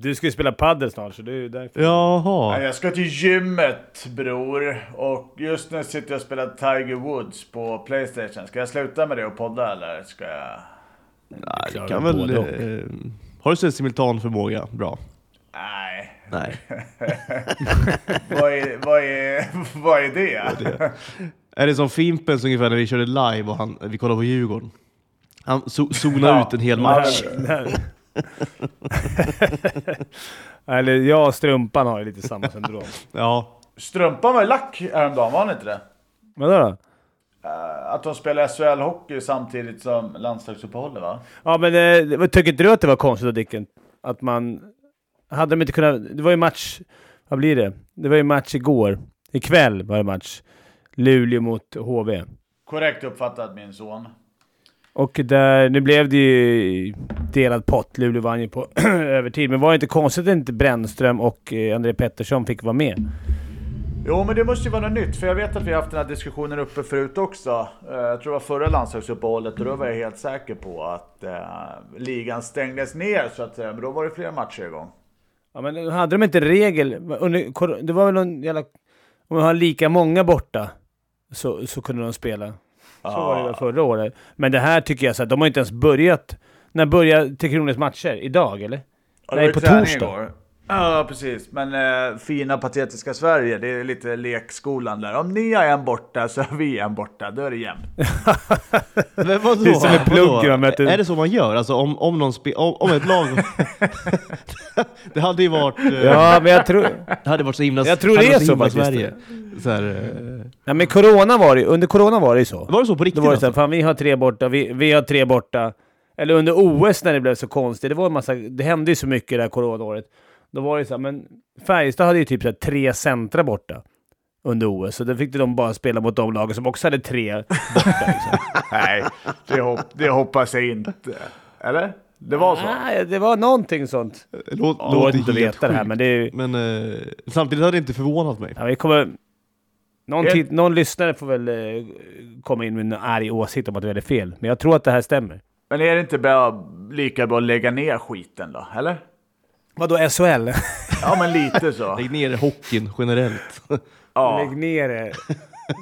Du ska ju spela padel snart, så det är ju därför. Jaha. Nej, Jag ska till gymmet bror. Och just nu sitter jag och spelar Tiger Woods på Playstation. Ska jag sluta med det och podda eller ska jag? Nej, det kan du väl... Eh, har du så simultan förmåga? Bra. Nej. Nej. vad, är, vad, är, vad är det? Är det som Fimpens ungefär när vi körde live och han, vi kollade på Djurgården? Han zo- zonade Ja. ut en hel match. Eller jag och Strumpan har ju lite samma syndrom. Ja. Strumpan var ju lack häromdagen, var han inte det? Vadå då? Eh, Att de spelar SHL-hockey samtidigt som landslagsuppehållet va? Ja men eh, tycker inte du att det var konstigt då Dicken? Att man... Hade de inte kunnat... Det var ju match... Vad blir det? Det var ju match igår. Ikväll var det match. Luleå mot HV. Korrekt uppfattat min son. Och där, nu blev det ju delad pott. Luleå vann ju på övertid. Men var det inte konstigt att inte Brännström och eh, André Pettersson fick vara med? Jo men det måste ju vara något nytt, för jag vet att vi har haft den här diskussionen uppe förut också. Eh, Jag tror det var förra landslagsuppehållet och då var jag helt säker på att eh, ligan stängdes ner så att säga. Men då var det flera matcher igång. Ja, men hade de inte regel... Under, det var väl någon jävla... Om man har lika många borta så, så kunde de spela. Så var det väl förra året. Men det här tycker jag så att de har inte ens börjat... När börjar Tre Kronors matcher? Idag eller? Ja, det Nej, på torsdag. igår. Ja, precis. Men eh, fina patetiska Sverige, det är lite lekskolan där. Om ni har en borta så har vi en borta, då är det jämnt. Men vadå? Det är som en plugg Vadå? man möter- Är det så man gör? Alltså om, om någon spe, om, om ett lag... det hade ju varit... eh, Ja, men jag tror... Det hade varit så himla... Jag tror det är så himla faktiskt. Sverige. Så här, eh, Nej, men corona var det Under corona var det ju så. var det så på riktigt Då var det så här, alltså? fan vi har tre borta, vi, vi har tre borta. Eller under OS när det blev så konstigt, det var en massa, det hände ju så mycket det här coronaåret. Då var det så här, men Färjestad hade ju typ så här, tre centra borta under OS, så då fick de bara spela mot de lagen som också hade tre borta. Liksom. Nej, det, hop det hoppas jag inte. Eller? Det var så? Nej, det var någonting sånt. Låt, Då går det inte veta det här, men det är ju... Men eh, samtidigt hade det inte förvånat mig. Ja, vi kommer... Någon, tid, någon lyssnare får väl eh, komma in med en arg åsikt om att det är fel, men jag tror att det här stämmer. Men är det inte bra, lika bra att lägga ner skiten då? Eller? Vadå SHL? Ja, men lite så. Lägg ner hockeyn generellt. Ja. Lägg ner det.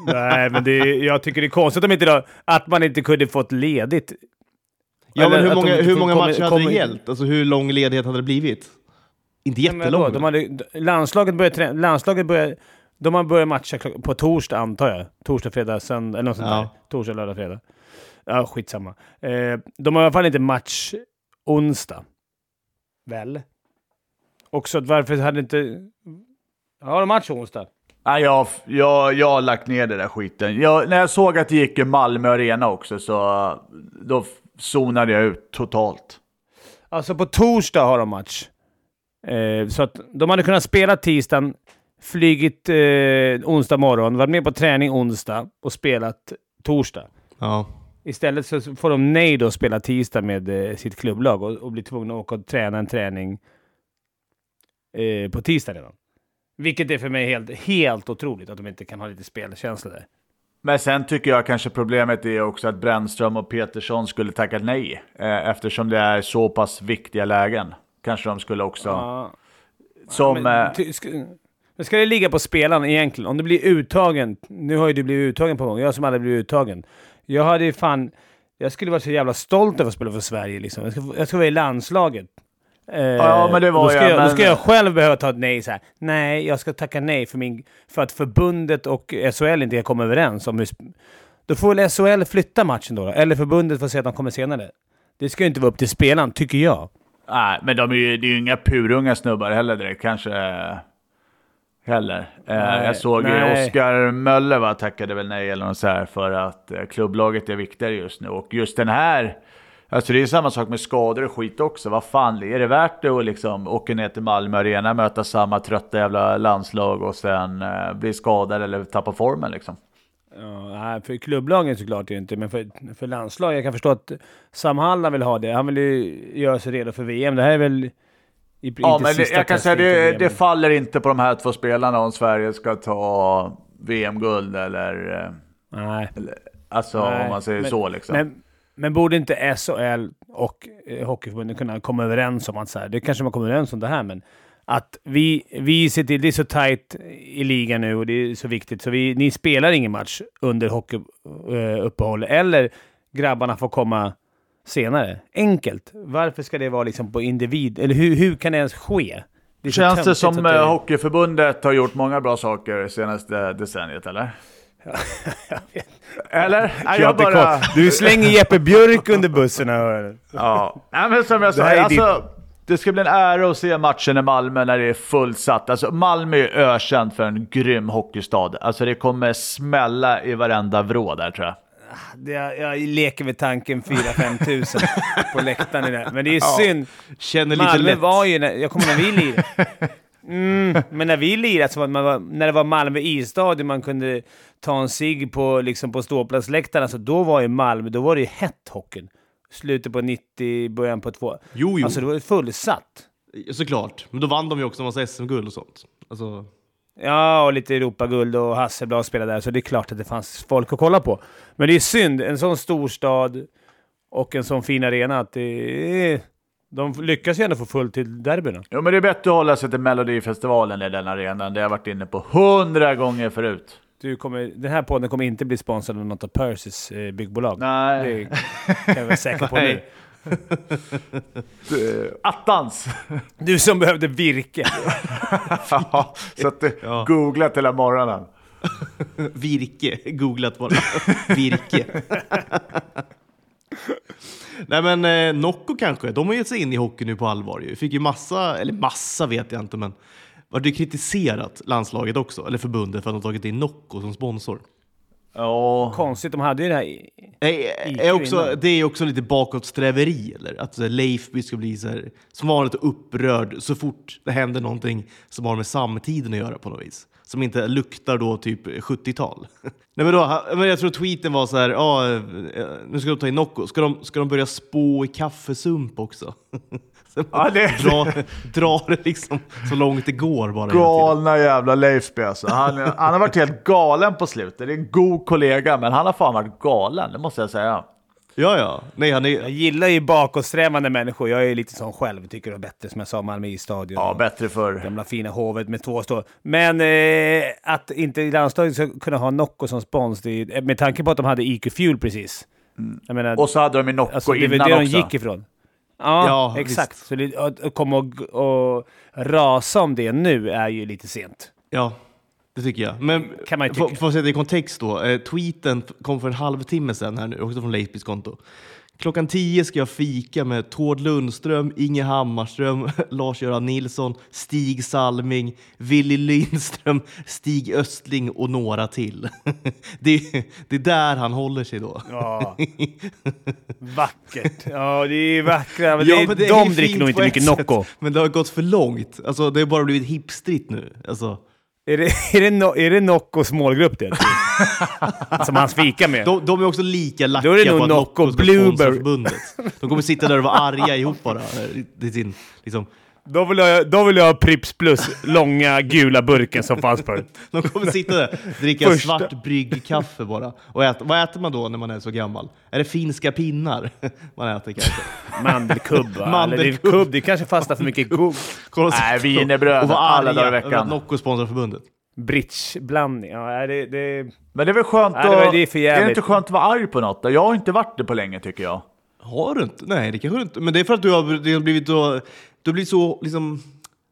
Nej, men det jag tycker det är konstigt om inte då, att man inte kunde fått ledigt. Ja men Eller hur att de många, hur många matcher hade det gällt? Alltså hur lång ledighet hade det blivit? Inte Men vadå? jättelång. De hade, landslaget börjar trä- landslaget börjar, de har börjat matcha på torsdag antar jag. Torsdag, fredag, söndag eller något sånt Ja. där. Torsdag, lördag, fredag. Ja, skitsamma. Eh, de har i alla fall inte match onsdag. Väl? Också att varför hade inte... Har de match onsdag? Nej, jag, jag, jag har lagt ner det där skiten. Jag, när jag såg att det gick i Malmö Arena också så då zonade jag ut totalt. Alltså på torsdag har de match. Eh, så att de hade kunnat spela tisdagen, flygit eh, onsdag morgon, varit med på träning onsdag och spelat torsdag. Ja. Istället så får de nej då att spela tisdag med eh, sitt klubblag och, och blir tvungna att åka och träna en träning eh, på tisdag redan. Vilket är för mig helt, helt otroligt att de inte kan ha lite spelkänsla där. Men sen tycker jag kanske problemet är också att Brännström och Petersson skulle tackat nej. Eh, eftersom det är så pass viktiga lägen. Kanske de skulle också... Ja, som... men, eh, ty, ska, ska det ligga på spelaren egentligen? Om du blir uttagen, nu har ju du blivit uttagen på gång, jag som aldrig blivit uttagen. Jag hade ju fan, jag skulle vara så jävla stolt över att spela för Sverige liksom. Jag ska, jag ska vara i landslaget. Eh, Ja, men det var då ska jag, jag, men- Då ska jag själv behöva ta ett nej så här. Nej, jag ska tacka nej för, min, för att förbundet och SHL inte kan komma överens om hur... Då får väl SHL flytta matchen då, då? Eller förbundet får säga att de kommer senare. Det ska ju inte vara upp till spelaren, tycker jag. Nej, men de är ju, det är ju inga purunga snubbar heller direkt. Kanske... eh, Heller. Eh, Nej, jag såg ju nej. Oskar Möller va, tackade väl nej eller något så här för att eh, klubblaget är viktigare just nu. Och just den här... Alltså det är samma sak med skador och skit också. Vad fan, är det värt det att liksom åka ner till Malmö Arena, möta samma trötta jävla landslag och sen eh, bli skadad eller tappa formen liksom? Ja, för klubblagen såklart är inte, men för, för landslag. Jag kan förstå att Sam Halland vill ha det. Han vill ju göra sig redo för VM. Det här är väl i, Ja, inte men det, sista jag kan säga det, det faller inte på de här två spelarna om Sverige ska ta VM-guld eller... eh, Nej. Alltså Nej, om man säger men- så liksom. Men, Men borde inte SHL och eh, Hockeyförbundet kunna komma överens om att så här, det kanske man kommer överens om det här, men att vi, vi ser till, det är så tajt i ligan nu och det är så viktigt, så vi, ni spelar ingen match under hockeyuppehållet. Eller grabbarna får komma senare. Enkelt. Varför ska det vara liksom på individ? Eller hur, hur kan det ens ske? Det Känns det som att eh, Hockeyförbundet har gjort många bra saker senaste decenniet, eller? Jag. Eller? Nej, Jag jag bara... Du slänger Jeppe Björk under bussen. här. Ja, Nej, men som jag sa, Det alltså, det ska bli en ära att se matchen i Malmö när det är fullsatt. Alltså, Malmö är ökänt för en grym hockeystad. Alltså det kommer smälla i varenda vrå där tror jag. Det, jag leker med tanken 4-5 tusen på läktaren. i det. Men det är synd. Känner lite Malmö lätt. var ju... När, jag kommer när vi lirade. Mm, men när vi lirade, så var, var, när det var Malmö isstadion, man kunde ta en cigg på, liksom på ståplatsläktarna, så då var ju Malmö, då var det ju hett hockeyn. Slutet på 90, början på 2. Jo, jo. Alltså det var ju fullsatt. Såklart. Men då vann de ju också en massa SM-guld och sånt. Alltså, Ja, och lite Europaguld och Hasselblad spelade där, så det är klart att det fanns folk att kolla på. Men det är synd, en sån stor stad och en sån fin arena, att det är... De lyckas ju ändå få fullt till derbyna. Jo, men det är bättre att hålla sig till Melodifestivalen i den arenan. Det har jag varit inne på hundra gånger förut. Du kommer, den här podden kommer inte bli sponsrad av något av Percys eh, byggbolag. Nej. Det kan jag vara säker på nu. Attans! Du som behövde virke. ja, så att det, Ja. googlat hela morgonen. virke. Googlat bara. virke. Nej men eh, Nocco kanske, de har gett sig in i hockey nu på allvar ju. Fick ju massa, eller massa vet jag inte, men var det kritiserat landslaget också, eller förbundet för att de tagit in Nocco som sponsor? Ja, Konstigt, de hade ju det här... i- Är, Gick är ju också, det är också lite bakåtsträveri, eller? Att så här, Leifby ska bli så här, som vanligt upprörd så fort det händer någonting som har med samtiden att göra på något vis. Som inte luktar då typ 70-tal. Nej, men då, men jag tror tweeten var så här, ja, eh, nu ska de ta in Nocco. Ska de, ska de börja spå i kaffesump också? Så Ja, det- dra, dra det liksom så långt det går bara. galna jävla Leifby alltså. Han, han har varit helt galen på slutet. Det är en god kollega, men han har fan varit galen, det måste jag säga. Ja, ja. Nej, han är, Jag gillar ju bakåtsträvande människor. Jag är lite sån själv. Tycker det är bättre, som jag sa, Malmö isstadion. Ja, bättre för Gamla fina hovet med två stå. Men eh, att inte landslaget ska kunna ha Nocco som spons, det med tanke på att de hade IQ Fuel precis. Jag menar, Mm. Och så hade de ju Nocco alltså, det är väl innan det de också. gick ifrån. Ja, Ja, exakt. visst. Så det, att komma och, och rasa om det nu är ju lite sent. Ja, det tycker jag. Men Kan man tycka. för att sätta det i kontext då. Eh, tweeten kom för en halvtimme sedan här nu, också från Leifbys konto. Klockan 10 ska jag fika med Tord Lundström, Inge Hammarström, Lars-Göran Nilsson, Stig Salming, Willy Lindström, Stig Östling och några till. det, det är där han håller sig då. Ja. Vackert. Ja, det är vackra. Men Ja, det, men det är de dricker nog inte mycket Nocco. Men det har gått för långt. Alltså, det har bara blivit hipstrigt nu. Alltså, Är det, är det, no, är det Noccos målgrupp det? Som han fikar med? de, de är också lika lacka Då är det nog på att Nocco Nocco ska sponsra Blueberry. De kommer sitta där och vara arga ihop bara. Det är sin, liksom, Då vill, jag, då vill jag ha Pripps Plus långa gula burken som fanns förut. de kommer sitta där dricka Första- svart bryggkaffe bara. Och äta, vad äter man då när man är så gammal? Är det finska pinnar man äter kanske? Mandelkubb va? Mandelkubb. Eller det är kubb, det kanske fastnar för mycket go- Kolla och Nej, wienerbröd och vara alla dagar i veckan. att Nocco sponsrar förbundet. bridgeblandning. Ja, det, det, Men det är väl skönt Nej, det att... det är för är det inte skönt att vara arg på något? Jag har inte varit det på länge tycker jag. Har du inte? Nej, det kanske du inte. Men det är för att du har, det har blivit så... Du har blivit så liksom...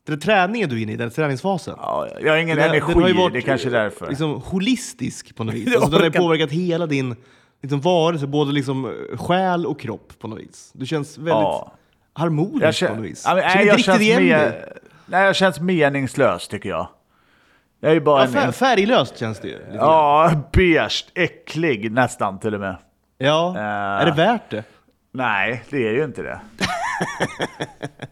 Den träningen du är inne i, den träningsfasen. Ja, jag har ingen Den- energi, den har ju varit, det är kanske är därför. Liksom holistisk på något vis. Alltså, den har ju påverkat hela din liksom, varelse, både liksom, eh, själ och kropp på något vis. Du känns väldigt Ja. harmonisk Jag på känner, något vis. ja, men, Känner nej, jag känns igen nej, jag känns meningslös tycker jag. Jag är ju bara Ja, en... fär, färglöst känns det ju. Ja, beige, äcklig nästan till och med. ja. Eh. Är det värt det? Nej, det är ju inte det.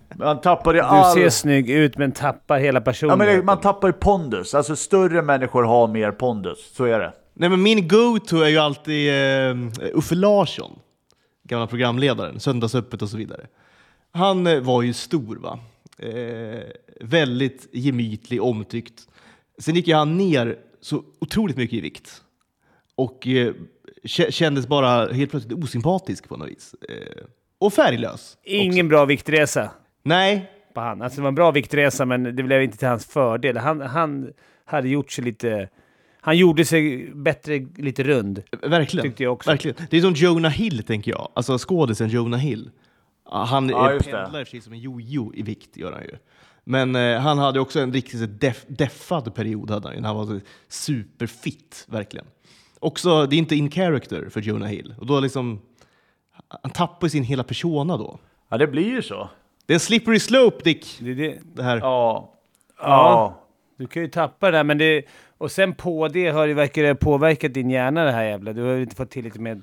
man tappar ju du all... ser snygg ut men tappar hela Ja, personen. men det, man tappar ju pondus. Alltså större människor har mer pondus. Så är det. Nej, men min go-to är ju alltid eh, Uffe Larsson, gamla programledaren, Söndagsöppet och så vidare. Han eh, var ju stor, va? Eh, väldigt gemytlig, omtyckt. Sen gick ju han ner så otroligt mycket i vikt. Och kändes bara helt plötsligt osympatisk på något vis. Eh, och färglös. Ingen bra viktresa Nej, på han. Alltså det var en bra viktresa, men det blev inte till hans fördel. Han, han hade gjort sig lite... Han gjorde sig bättre lite rund. verkligen. Tyckte jag också. verkligen. Det är som Jonah Hill, tänker jag. Alltså skådisen Jonah Hill. Ja, Han Ja, pendlar i och för sig som en jojo i vikt, gör han ju. Men eh, han hade också en riktigt så deff, deffad period, hade han när han var superfit, verkligen. Också, det är inte in character för Jonah Hill. Och då liksom, han tappar sin hela persona då. Ja, det blir ju så. Det är en slippery slope, Dick. Det, det, Det här. Ja. Ja. Ja. du kan ju tappa det där, men det... Och sen på det har det verkar det påverkat din hjärna det här jävla. Du har ju inte fått tillräckligt med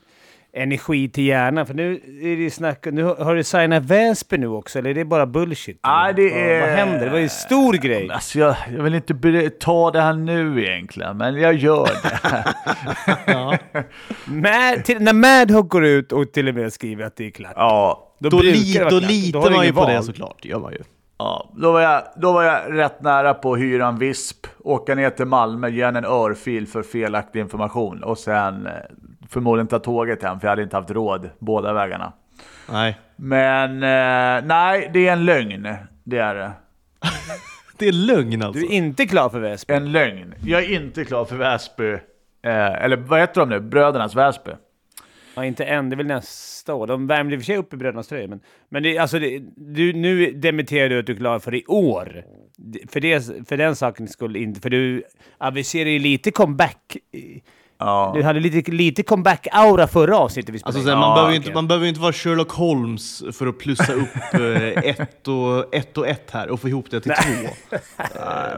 energi till hjärnan. För nu är det snack... Nu har du signat Väsby nu också, eller är det bara bullshit? Nej, det Vad- är- Vad händer? Det var ju en stor grej. Alltså jag, jag vill inte ta det här nu egentligen, men jag gör det. Mad, till, när Madhawk går ut och till och med skriver att det är klart. Ja, Då, brukar li, då litar man ju på det val. såklart, det gör man ju. ja. Då, var jag, då var jag rätt nära på att hyra en visp, åka ner till Malmö, ge en örfil för felaktig information och sen eh, förmodligen ta tåget hem, för jag hade inte haft råd båda vägarna. Nej. Men eh, nej, det är en lögn. Det är det. Det är lögn alltså. Du är inte klar för Väsby. En lögn. Jag är inte klar för Väsby. Eh, eller vad heter de nu? Brödernas Väsby. Ja, inte än. Det är väl nästa år. De värmde i och för sig upp i brödernas tröjor. Men, men det, alltså det, du, nu dementerar du att du är klar för i år. För, det, för den sakens skull inte. För du aviserar ju lite comeback. Ja. Du hade lite, lite comeback-aura förra avsnittet vi spelade Alltså, in. så här, man, Ja, behöver okej. inte, man behöver ju inte vara Sherlock Holmes för att plussa upp eh, ett, och, ett och ett här och få ihop det till två.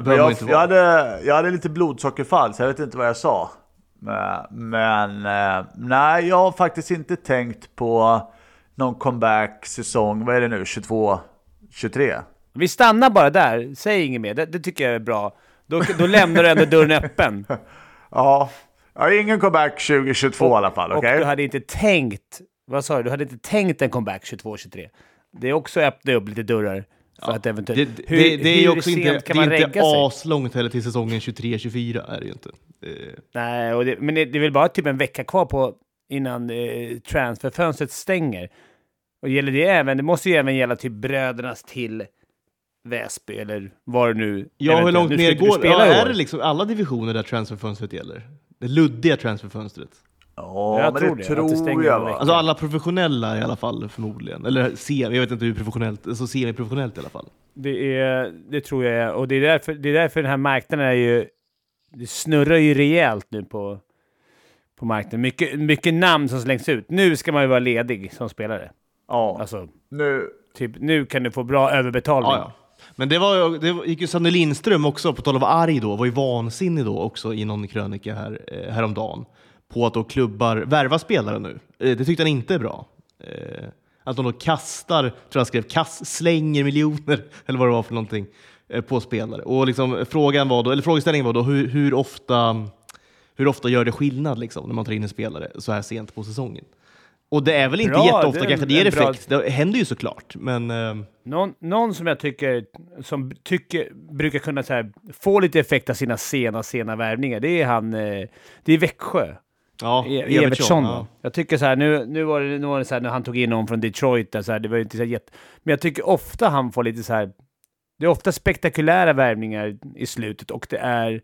Man jag, inte jag, hade, jag hade lite blodsockerfall, så jag vet inte vad jag sa. Men, men eh, nej, jag har faktiskt inte tänkt på någon comeback-säsong. Vad är det nu? 22, 23? Vi stannar bara där. Säg inget mer. Det, det tycker jag är bra. Då, då lämnar du ändå dörren öppen. Ja, har ingen comeback 2022 i alla fall. Och Okej? du hade inte tänkt... Vad sa du? Du hade inte tänkt en comeback 22-23. Det är också att öppna upp lite dörrar. För att Det, eventuellt... det, det, det är ju hur också inte, kan det man är inte aslångt heller till säsongen 23-24 är det ju inte. Eh, Nej, och det, men det, det är väl bara typ en vecka kvar på innan eh, transferfönstret stänger. Och gäller det även, det måste ju även gälla typ brödernas till Väsby eller vad det nu Ja, hur långt ner går spela ja, Är det liksom alla divisioner där transferfönstret gäller? Det luddiga transferfönstret? Ja, Jag men tror det att det tror jag va? Alltså alla professionella i alla fall förmodligen. Eller semi, jag vet inte hur professionellt, alltså semi-professionellt i alla fall. Det, är, det tror jag är. Och det är, därför, det är därför den här marknaden är ju... Det snurrar ju rejält nu på, på marknaden. Mycket, mycket namn som slängs ut. Nu ska man ju vara ledig som spelare. Ja, Alltså, nu... typ, nu kan du få bra överbetalning. Ja, ja. Men det, var, det gick ju Sanne Lindström också, på tal om att vara arg då, var ju vansinnig då också i någon krönika här, eh, häromdagen. På att då klubbar värvar spelare nu. Eh, det tyckte han inte är bra. Eh, att de då kastar, tror jag han skrev, kast, slänger miljoner, eller vad det var för någonting, på spelare. Och liksom, frågan var då, eller frågeställningen var då hur, hur, ofta, hur ofta gör det skillnad liksom, när man tar in en spelare så här sent på säsongen? Och det är väl inte Bra, jätteofta det kanske det ger bra- effekt. Det händer ju såklart, men eh, Någon, någon som jag tycker, som tycker, brukar kunna här, få lite effekt av sina sena, sena värvningar, det är han, eh, det är Växjö. ja, E- Evertsson. ja. va? Jag tycker så här, nu, nu var det, nu var det så här, när han tog in någon från Detroit, där, så här, det var inte så jätte... Men jag tycker ofta han får lite så här... Det är ofta spektakulära värvningar i slutet och det är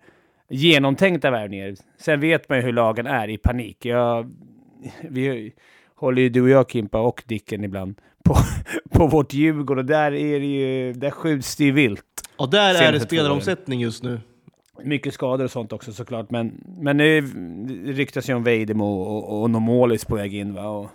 genomtänkta värvningar. Sen vet man ju hur lagen är i panik. Jag, vi håller ju du och jag, Kimpa, och Dicken ibland på, på vårt Djurgården och där, är det ju, där skjuts det ju vilt. Ja, där är det spelaromsättning just nu. Mycket skador och sånt också såklart, men, men det ryktas ju om Vejdemo och, och, och Nomolis på väg in va? Och,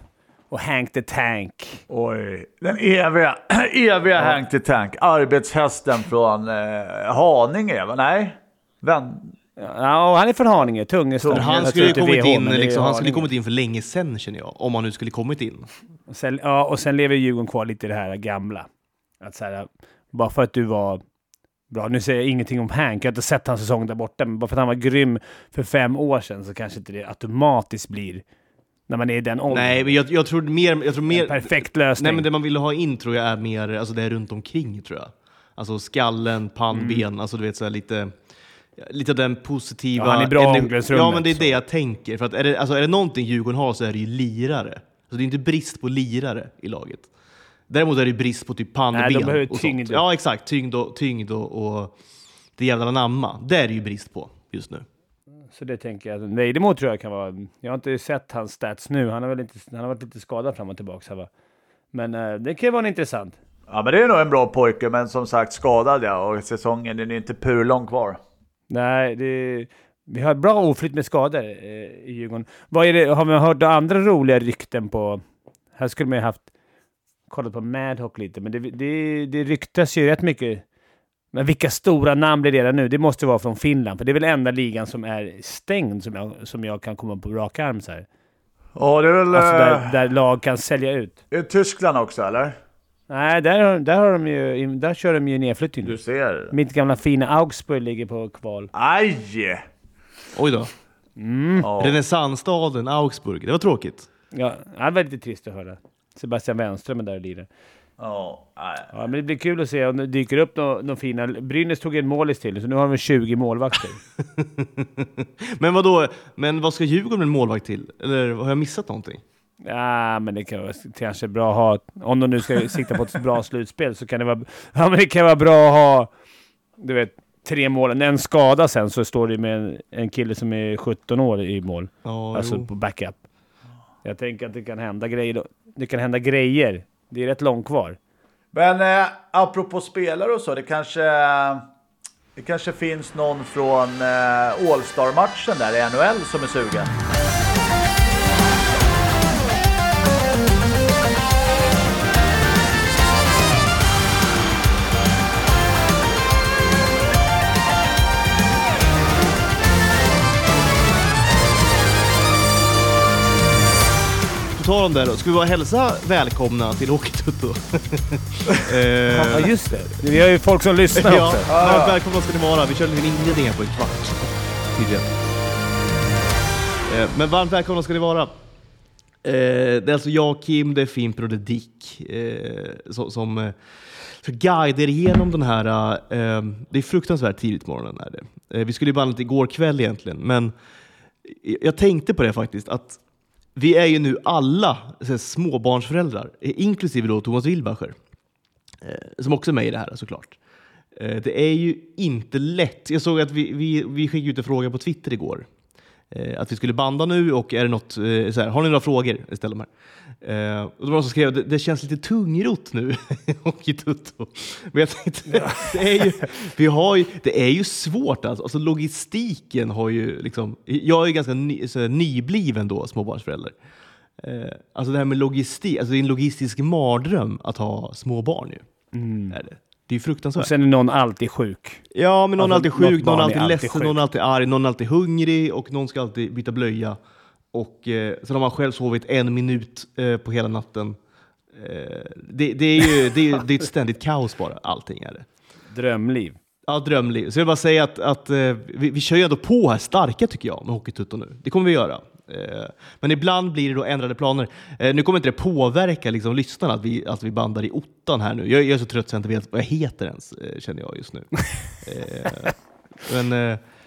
och Hank the Tank. Oj, den eviga, eviga Hank the Tank. Arbetshästen från eh, Haninge, va? Nej? Vän... Ja, han är från Haninge, Tungestad. Men han Jag skulle ju kommit VH, in, liksom, han skulle kommit in för länge sedan känner jag. Om han nu skulle kommit in. Och sen, ja, och sen lever Djurgården kvar lite i det här gamla. Att så här, bara för att du var bra, nu säger jag ingenting om Hank, jag har inte sett hans säsong där borta, men bara för att han var grym för fem år sedan så kanske inte det automatiskt blir, när man är i den åldern, Nej, men jag, jag tror mer... Jag tror en mer perfekt lösning. nej, men det man ville ha in tror jag är mer alltså det är runt omkring tror jag. Alltså skallen, pannben, Mm. alltså du vet så här lite... lite av den positiva... Ja, han är bra i omklädningsrummet, Ja, men det är så. det jag tänker. För att är, det, alltså, är det någonting Djurgården har så är det ju lirare. Så det är inte brist på lirare i laget. Däremot är det brist på typ pannben Nej, de behöver och tyngd. sånt. Ja, exakt. Tyngd och, tyngd och, och det jävla namma. Det är det ju brist på just nu. Så det tänker jag. Weidemo tror jag kan vara... Jag har inte sett hans stats nu. Han har väl inte... Han har varit lite skadad fram och tillbaka här va. Men eh, det kan ju vara intressant. Ja, men det är nog en bra pojke, men som sagt skadad ja. Och säsongen den är inte purlång kvar. Nej, det... Vi har bra oflytt med skador eh, i Djurgården. Vad är det, har vi hört andra roliga rykten på... Här skulle man ju haft... Kollat på Madhawk lite, men det, det, det ryktas ju rätt mycket. Men vilka stora namn blir det redan nu? Det måste vara från Finland, för det är väl enda ligan som är stängd som jag, som jag kan komma på rak arm så här. Ja, det är väl... Alltså eh, där, där lag kan sälja ut. Är det Tyskland också eller? Nej, där, där, har de ju, där kör de ju nedflyttning. Du ser. Mitt gamla fina Augsburg ligger på kval. Aj! Oj då. Ja. Renässansstaden Augsburg. Det var tråkigt. Ja, det var lite trist att höra. Sebastian Wenström är där och lirar. Ja, nej. Ja, men det blir kul att se om det dyker upp några nå fina... Brynäs tog en målis till, så nu har de 20 målvakter. Men vad då? Men vad ska Djurgården med en målvakt till? Eller har jag missat någonting? Ja, men det kan vara kanske bra att ha... Om de nu ska sikta på ett bra slutspel så kan det vara... Ja, men det kan vara bra att ha... Du vet, tre mål. När en skada sen så står det med en, en kille som är 17 år i mål. Ja, Alltså jo. på backup. Jag tänker att det kan hända grejer. Det kan hända grejer. Det är rätt långt kvar. Men eh, apropå spelare och så, det kanske, det kanske finns någon från eh, All-Star-matchen där i NHL som är sugen. På tal om det då, ska vi bara hälsa välkomna till Hockeytutto? eh, Ja, just det. Vi har ju folk som lyssnar ja, också. varmt välkomna ska ni vara. Vi körde en inledning här på en kvart tidigare. Eh, men varmt välkomna ska ni vara. Eh, det är alltså jag, Kim, det är Fimpen och det är Dick eh, som, som eh, så guider igenom den här... Eh, det är fruktansvärt tidigt på morgonen. Är det. Eh, vi skulle ju bandet igår kväll egentligen, men jag tänkte på det faktiskt. att vi är ju nu alla så här, småbarnsföräldrar, inklusive då Thomas Wilbacher, eh, som också är med i det här såklart. Eh, det är ju inte lätt. Jag såg att vi, vi, vi skickade ut en fråga på Twitter igår. Eh, att vi skulle banda nu och är det något, eh, så här, har ni några frågor? Ställ dem här. Eh, och det var någon som skrev det, det känns lite tungrot nu, Hockeytutto. Men jag tänkte, det, är ju, vi har ju, det är ju svårt alltså. alltså logistiken har ju liksom, jag är ju ganska ny, här, nybliven då småbarnsförälder. Eh, alltså det här med logistik, alltså det är en logistisk mardröm att ha små barn ju. Är det. det är ju fruktansvärt. Och sen är någon alltid sjuk. Ja, men någon Alltså, alltid sjuk, någon alltid alltid ledsen, sjuk. någon alltid arg, någon alltid hungrig och någon ska alltid byta blöja. Och eh, sen har man själv sovit en minut eh, på hela natten. Eh, det, det är ju det är, ju- det är ett ständigt kaos bara, allting är det. Drömliv. Ja, drömliv. Så jag vill bara säga att, att eh, vi, vi kör ju ändå på här starka tycker jag med Hockeytutto nu. Det kommer vi göra. Eh, men ibland blir det då ändrade planer. Eh, nu kommer inte det påverka liksom, lyssnarna att vi, att vi bandar i ottan här nu. Jag, jag är så trött så jag inte vet vad jag heter ens, känner jag just nu. Men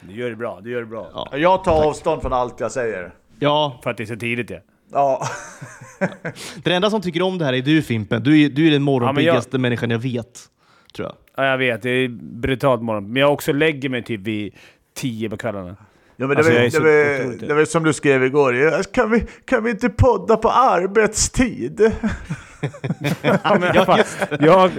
Du gör det bra. Du gör det bra. Ja. Jag tar avstånd från allt jag säger. Ja, För att det är så tidigt ja. Ja, den enda som tycker om det här är du Fimpen. Du är, du är den morgonpiggaste människan jag vet, tror jag. Ja, jag vet. Det är brutalt morgon. Men jag också lägger mig typ vid tio på kvällarna. ja men det, Alltså, var, jag är det, så var, det var som du skrev igår. Kan vi, kan vi inte podda på arbetstid? Ja, men fan, jag,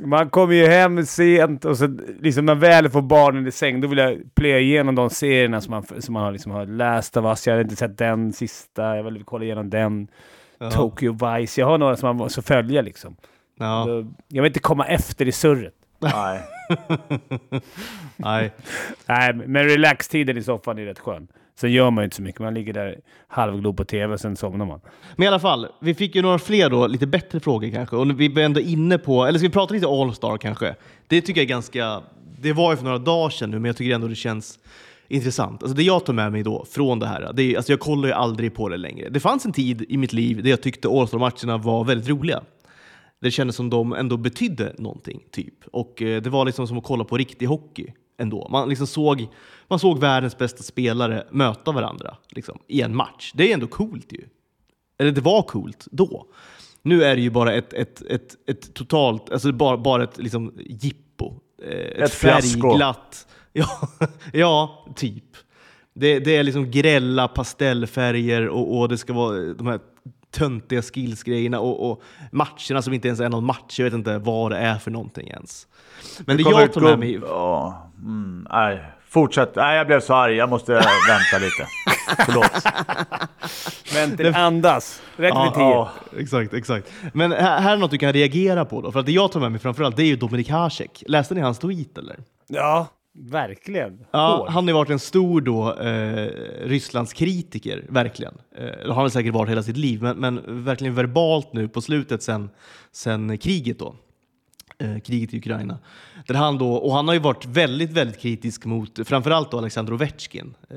man kommer ju hem sent och så liksom när väl får barnen i säng, då vill jag plöja igenom de serierna som man, som man har, liksom har läst av oss. Jag har inte sett den sista, jag vill kolla igenom den. Ja. Tokyo Vice. Jag har några som man måste följa liksom. Ja, Så Jag vill inte komma efter i surret. Nej. nej. Nej, men relax-tiden i soffan är rätt skön. Sen gör man ju inte så mycket. Man ligger där halvglob på tv och sen somnar man. Men i alla fall, vi fick ju några fler då, lite bättre frågor kanske. Och vi var ändå inne på, eller ska vi prata lite All-Star kanske? Det tycker jag är ganska, det var ju för några dagar sedan nu, men jag tycker ändå det känns intressant. Alltså det jag tar med mig då från det här, det är, alltså jag kollar ju aldrig på det längre. Det fanns en tid i mitt liv där jag tyckte All-Star-matcherna var väldigt roliga. Det kändes som de ändå betydde någonting, typ. Och eh, det var liksom som att kolla på riktig hockey ändå. Man, liksom såg, man såg världens bästa spelare möta varandra liksom, i en match. Det är ändå coolt ju. Eller det var coolt då. Nu är det ju bara ett, ett, ett, ett totalt, alltså bara, bara ett liksom jippo. Eh, Ett, Ett färgglatt... Ja, ja, typ. Det, det är liksom grälla pastellfärger och, och det ska vara de här töntiga skillsgrejerna och, och matcherna som inte ens är någon match. Jag vet inte vad det är för någonting ens. Men det kommer jag tar med mig... Ja, mm, nej. Fortsätt. Nej, jag blev så arg. Jag måste vänta lite. Förlåt. Men till andas. Rätt vid tio. Ja, exakt, exakt. Men här, här är något du kan reagera på då. För att det jag tar med mig framförallt det är ju Dominik Hasek. Läste ni hans tweet eller? Ja, verkligen. Ja, Hård. han har ju varit en stor då, eh, Rysslands kritiker, verkligen. Eh, det har han säkert varit hela sitt liv, men, men verkligen verbalt nu på slutet sen, sen kriget då. Eh, kriget i Ukraina. Där han då, och han har ju varit väldigt, väldigt kritisk mot framförallt då Alexander Ovechkin eh,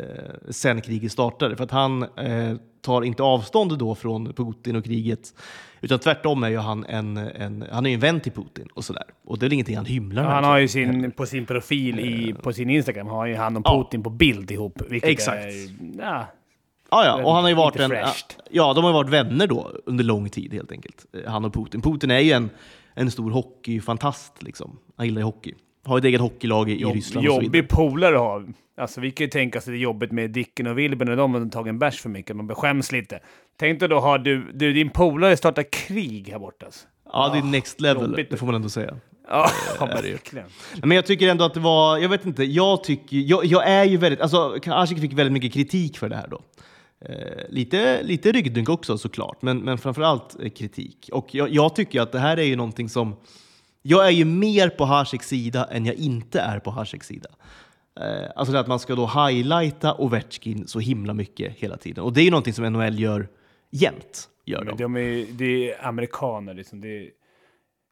sen kriget startade. För att han eh, tar inte avstånd då från Putin och kriget. Utan tvärtom är ju han en, en, han är en vän till Putin och sådär. Och det är ingenting han hymlar med. Han har ju sin, på sin profil i, på sin Instagram har ju han och Ja. Putin på bild ihop. Exakt. Är, ja, Ja, ja, och han har ju varit en, ja, de har ju varit vänner då under lång tid helt enkelt. eh, Han och Putin. Putin är ju en, en stor hockeyfantast liksom. Han gillar ju hockey. Har ett eget hockeylag i, jobb, Ryssland jobbig polare att ha. Alltså vi kan ju tänka oss det jobbet med Dicken och Wilbur när de har tagit en bärs för mycket. Man beskäms lite. Tänk dig då har du, du din polare startar krig här borta. Alltså. Ja, det är next level, jobbigt. det får man ändå säga. Ja, är ju. verkligen. Men jag tycker ändå att det var, jag vet inte, jag tycker, jag, jag är ju väldigt, alltså Asik fick väldigt mycket kritik för det här då. Eh, lite, lite ryggdunk också såklart, men, men framförallt eh, kritik. Och jag, jag tycker att det här är ju någonting som, jag är ju mer på Hasiks sida än jag inte är på Hasiks sida. Eh, alltså det att man ska då highlighta Ovechkin så himla mycket hela tiden. Och det är ju någonting som NHL gör jämt. Gör de. de är, det är amerikaner liksom. Det är,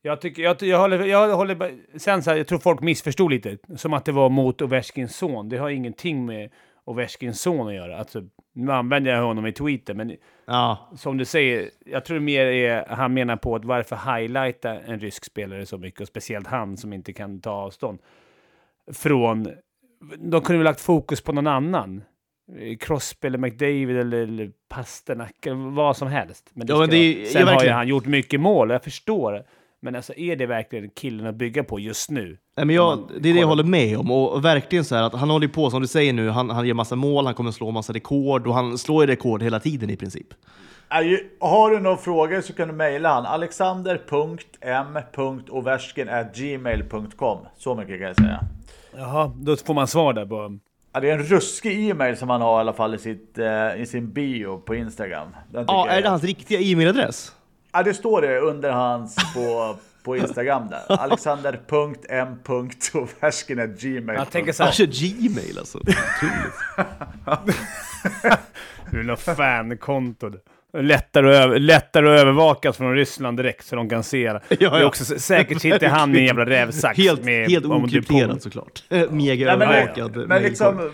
jag, tycker, jag, jag håller... Jag håller sen så här, jag tror folk missförstod lite. Som att det var mot Ovechkins son. Det har ingenting med Ovechkins son att göra. Alltså, nu använder jag honom i tweeten, men Ja, som du säger, jag tror mer är, han menar på att varför highlighta en rysk spelare så mycket, och speciellt han som inte kan ta avstånd från... De kunde väl lagt fokus på någon annan. Crosby eller McDavid eller, eller Pasternak eller vad som helst. Men Ja, men det vara- ja, Sen har ju han gjort mycket mål, jag förstår. Men alltså, är det verkligen killen att bygga på just nu? Nej, men jag, det är det jag håller med om. Och, verkligen så här att han håller på, som du säger nu, han, han gör massa mål, han kommer slå massa rekord och han slår ju rekord hela tiden i princip. Har du några frågor så kan du mejla han. alexander.m.ovechkin.gmail.com Så mycket kan jag säga. Jaha, då får man svar där på... Ja, det är en ruskig e-mail som han har i alla fall i, sitt, eh, i sin bio på Instagram. Ja, är det hans riktiga e-mailadress? Ja, det står det under hans på, på Instagram där. Alexander.m.ovechkin.gmail.com Jag tänker så Han här, kör Gmail alltså. Otroligt. du vill ha fankonto. Lättare, att över, lättare att övervakas från Ryssland direkt så de kan se det. ja. Det är också, säkert sitter han i en jävla rävsax. Helt, med, helt är okrypterad på- såklart. Mega Ja, men, övervakad. men mailkorg. liksom,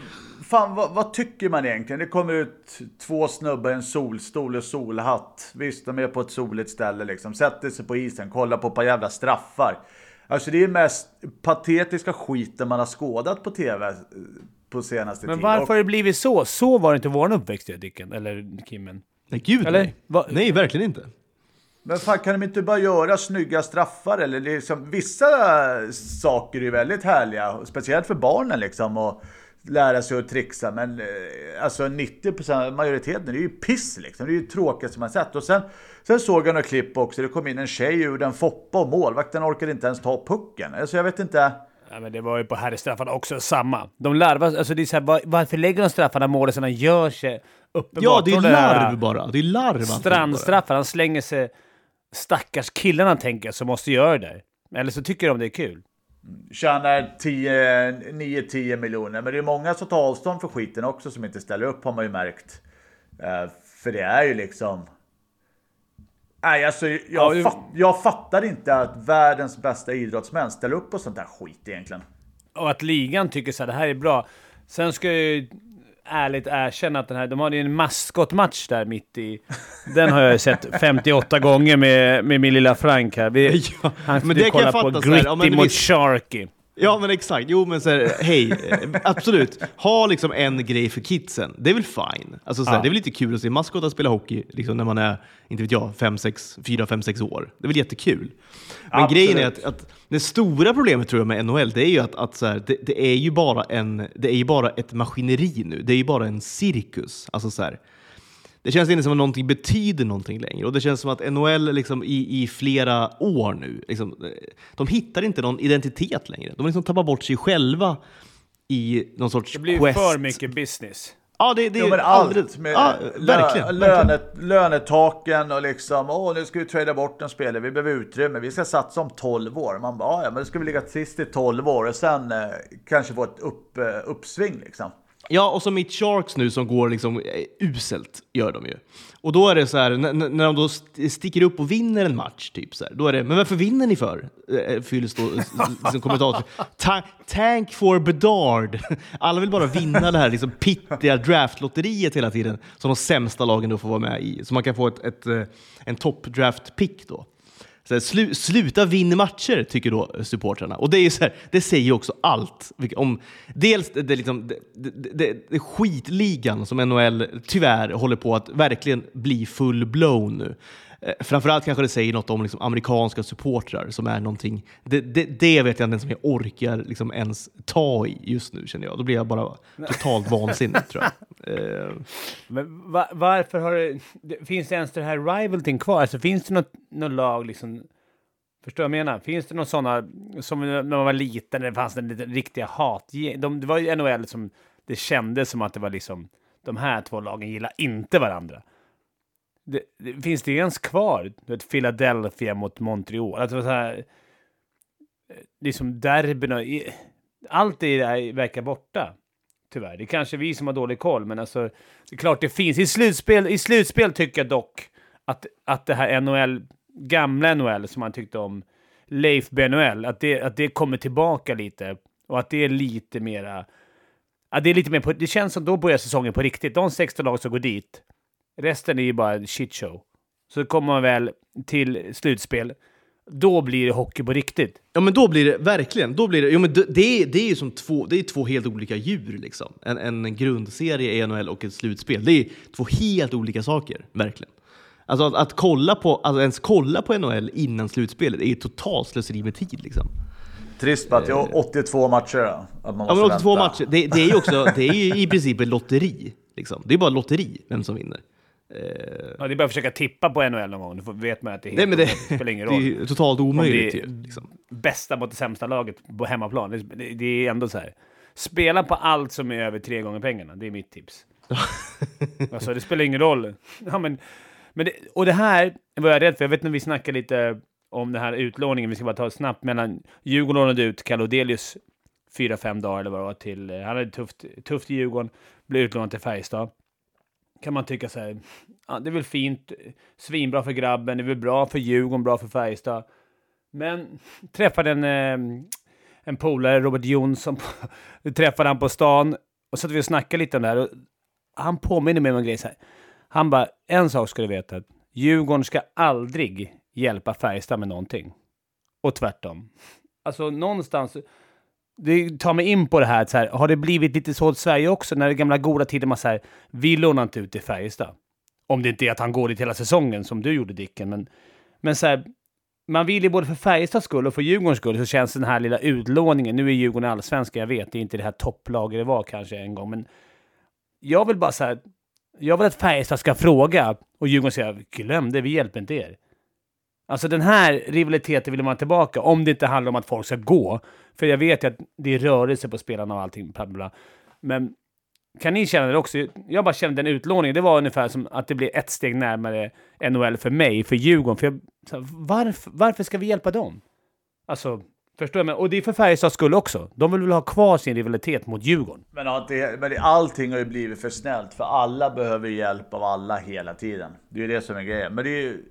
fan vad, vad tycker man egentligen? Det kommer ut två snubbar i en solstol och solhatt. Visst, de är på ett soligt ställe liksom. Sätter sig på isen, kollar på ett par jävla straffar. Alltså det är mest patetiska skiten man har skådat på tv eh, på senaste Men tiden. varför Och- har det blivit så? Så var det inte vår uppväxt, Dicken. Eller Kimmen. Nej, gud Eller? nej. Va- Nej, verkligen inte. Men fan kan de inte bara göra snygga straffar? Eller liksom, vissa saker är ju väldigt härliga, speciellt för barnen liksom. Och lära sig att trixa. Men eh, alltså 90% majoriteten, det är ju piss liksom. Det är ju tråkigt som man sett. Och sen, sen såg jag några klipp också. Det kom in en tjej ur en foppa och målvakten orkade inte ens ta pucken. Alltså jag vet inte. Ja, men det var ju på herrstraffarna också samma. De larvar, alltså det är så här, var, varför lägger de straffarna målisarna gör sig uppenbart Ja, det är den larv bara. Det är larv. Strandstraffar, han slänger sig... Stackars killarna tänker jag som måste göra det där. Eller så tycker de det är kul. Tjänar 10 9-10 miljoner. Men det är många som tar avstånd för skiten också som inte ställer upp har man ju märkt. Eh, för det är ju liksom... Nej, alltså, jag, Ja, det- fatt, jag fattar inte att världens bästa idrottsmän ställer upp på sånt där skit egentligen. Och att ligan tycker så här, det här är bra. Sen ska ju ärligt erkänna att den här, de hade ju en maskotmatch där mitt i. Den har jag sett 58 gånger med, med min lilla Frank här. Vi, Ja, han jag kolla på Gritty mot Sharky. Ja men exakt, jo men så här, hej, eh, absolut. Ha liksom en grej för kidsen, det är väl fine. Alltså, så här, Ja. Det är väl lite kul att se maskotar spela hockey liksom, när man är, inte vet jag, 4, 5, 6 år. Det är väl jättekul. Men Absolut. grejen är att, att det stora problemet tror jag med NHL, det är ju att, att så här, det, det, är ju bara en, det är ju bara ett maskineri nu. Det är ju bara en cirkus. Alltså så här, det känns inte som att någonting betyder någonting längre. Och det känns som att NHL liksom i, i flera år nu, liksom, eh, de hittar inte någon identitet längre. De har liksom tappat bort sig själva i någon sorts Det blir quest. för mycket business. Ja, det, det är Jo, men allt med ja, lö- verkligen. lönet, lönetaken och liksom, åh nu ska vi trada bort en spelare, vi behöver utrymme, vi ska satsa om 12 år. Man bara, "Ja, ja, men då ska vi ligga sist i 12 år och sen eh, kanske få ett upp, eh, uppsving liksom. Ja, och så mitt Sharks nu som går liksom eh, uselt, gör de ju. Och då är det så här, när, de då sticker upp och vinner en match, typ så här, då är det, men varför vinner ni för? Eh, eh, fylls då liksom kommentator. Ta tank for Bedard. Alla vill bara vinna det här liksom pittiga draftlotteriet hela tiden, som de sämsta lagen då får vara med i. Så man kan få ett, ett, en top draft pick då. Så här, slu, sluta vinna matcher, tycker då supportrarna. Och det är ju så här, det säger ju också allt. Om, dels det, det, liksom, det, det, det, det skitligan som NHL tyvärr håller på att verkligen bli full-blown nu. Eh, framförallt kanske det säger något om liksom, amerikanska supportrar som är någonting, det, det, det vet jag inte ens om jag orkar liksom, ens ta i just nu känner jag. Då blir jag bara totalt vansinnig tror jag. Eh, Men va, varför har det. Finns det ens det här rivalting kvar? Alltså finns det något, något lag liksom... Förstår du vad jag menar? Finns det några sådana, som när man var liten, det fanns en liten riktiga hat de, Det var ju NHL som det kändes som att det var liksom, de här två lagen gillar inte varandra. Det, det, finns det ens kvar? Vet, Philadelphia mot Montreal. Alltså så här, eh, liksom derbyna. Allt det där verkar borta. Tyvärr. Det är kanske vi som har dålig koll, men alltså, det är klart det finns. I slutspel, i slutspel tycker jag dock att, att det här NHL, gamla NHL som man tyckte om, Leif BNHL, att det, att det kommer tillbaka lite. Och att det är lite mera... Ja, det, är lite mer på, det känns som då börjar säsongen på riktigt. De 16 lag som går dit, resten är ju bara en shitshow. Så kommer man väl till slutspel, då blir det hockey på riktigt. Ja men då blir det verkligen, då blir det, jo, men det, det, är, det är ju som två, det är två helt olika djur liksom. En, en grundserie i NHL och ett slutspel. Det är två helt olika saker, verkligen. Alltså att, att kolla på, alltså ens kolla på NHL innan slutspelet är totalt slöseri med tid liksom. Trist bara att det är 82 matcher då. Att man Ja men 82 vänta. matcher, det, det är ju också, det är i princip ett lotteri. Liksom. Det är bara lotteri, vem som vinner. Ja, det är bara att försöka tippa på NHL någon gång. Då vet man att det, är Nej, men det, det spelar ingen det är roll. totalt omöjligt det- ju. Liksom. Bästa mot det sämsta laget på hemmaplan. Det, det, är ändå så här. Spela på allt som är över tre gånger pengarna. Det är mitt tips. alltså, det spelar ingen roll. Ja, men, men det, och det här var jag rädd för. Jag vet när vi snackade lite om den här utlåningen. Vi ska bara ta det snabbt. Mellan Djurgården lånade ut Kalodelius fyra, fem dagar eller vad det var till... eh, Han hade tufft, tufft i Djurgården. Blev utlånad till Färjestad. Kan man tycka så här. Ja, det är väl fint. Svinbra för grabben. Det är väl bra för Djurgården, bra för Färjestad. Men träffade en, eh, en polare, Robert Jonsson. Vi träffade han på stan och satt vi och snackade lite om det här. Och han påminner mig om en grej så här. Han bara, en sak ska du veta. Djurgården ska aldrig hjälpa Färjestad med någonting. Och tvärtom. Alltså någonstans, det tar mig in på det här, så här, har det blivit lite så i Sverige också? När det gamla goda tiden man säger, vi lånar inte ut till Färjestad. Om det inte är att han går dit hela säsongen som du gjorde Dicken, men, men så här, man vill ju både för Färjestads skull och för Djurgårdens skull så känns den här lilla utlåningen, nu är Djurgården allsvenska, jag vet, det är inte det här topplaget det var kanske en gång, men jag vill bara säga, jag vill att Färjestad ska fråga och Djurgården säger glöm det, vi hjälper inte er. Alltså den här rivaliteten vill man ha tillbaka, om det inte handlar om att folk ska gå. För jag vet ju att det är rörelse på spelarna och allting, bla bla. Men kan ni känna det också? Jag bara kände den utlåningen, det var ungefär som att det blev ett steg närmare NHL för mig, för Djurgården. För jag, så här, varför, varför ska vi hjälpa dem? Alltså, förstår jag? Men, och det är för Färjestads skull också. De vill väl ha kvar sin rivalitet mot Djurgården. Men, har det, men det- allting har ju blivit för snällt, för alla behöver hjälp av alla hela tiden. Det är ju det som är grejen. Men det är ju,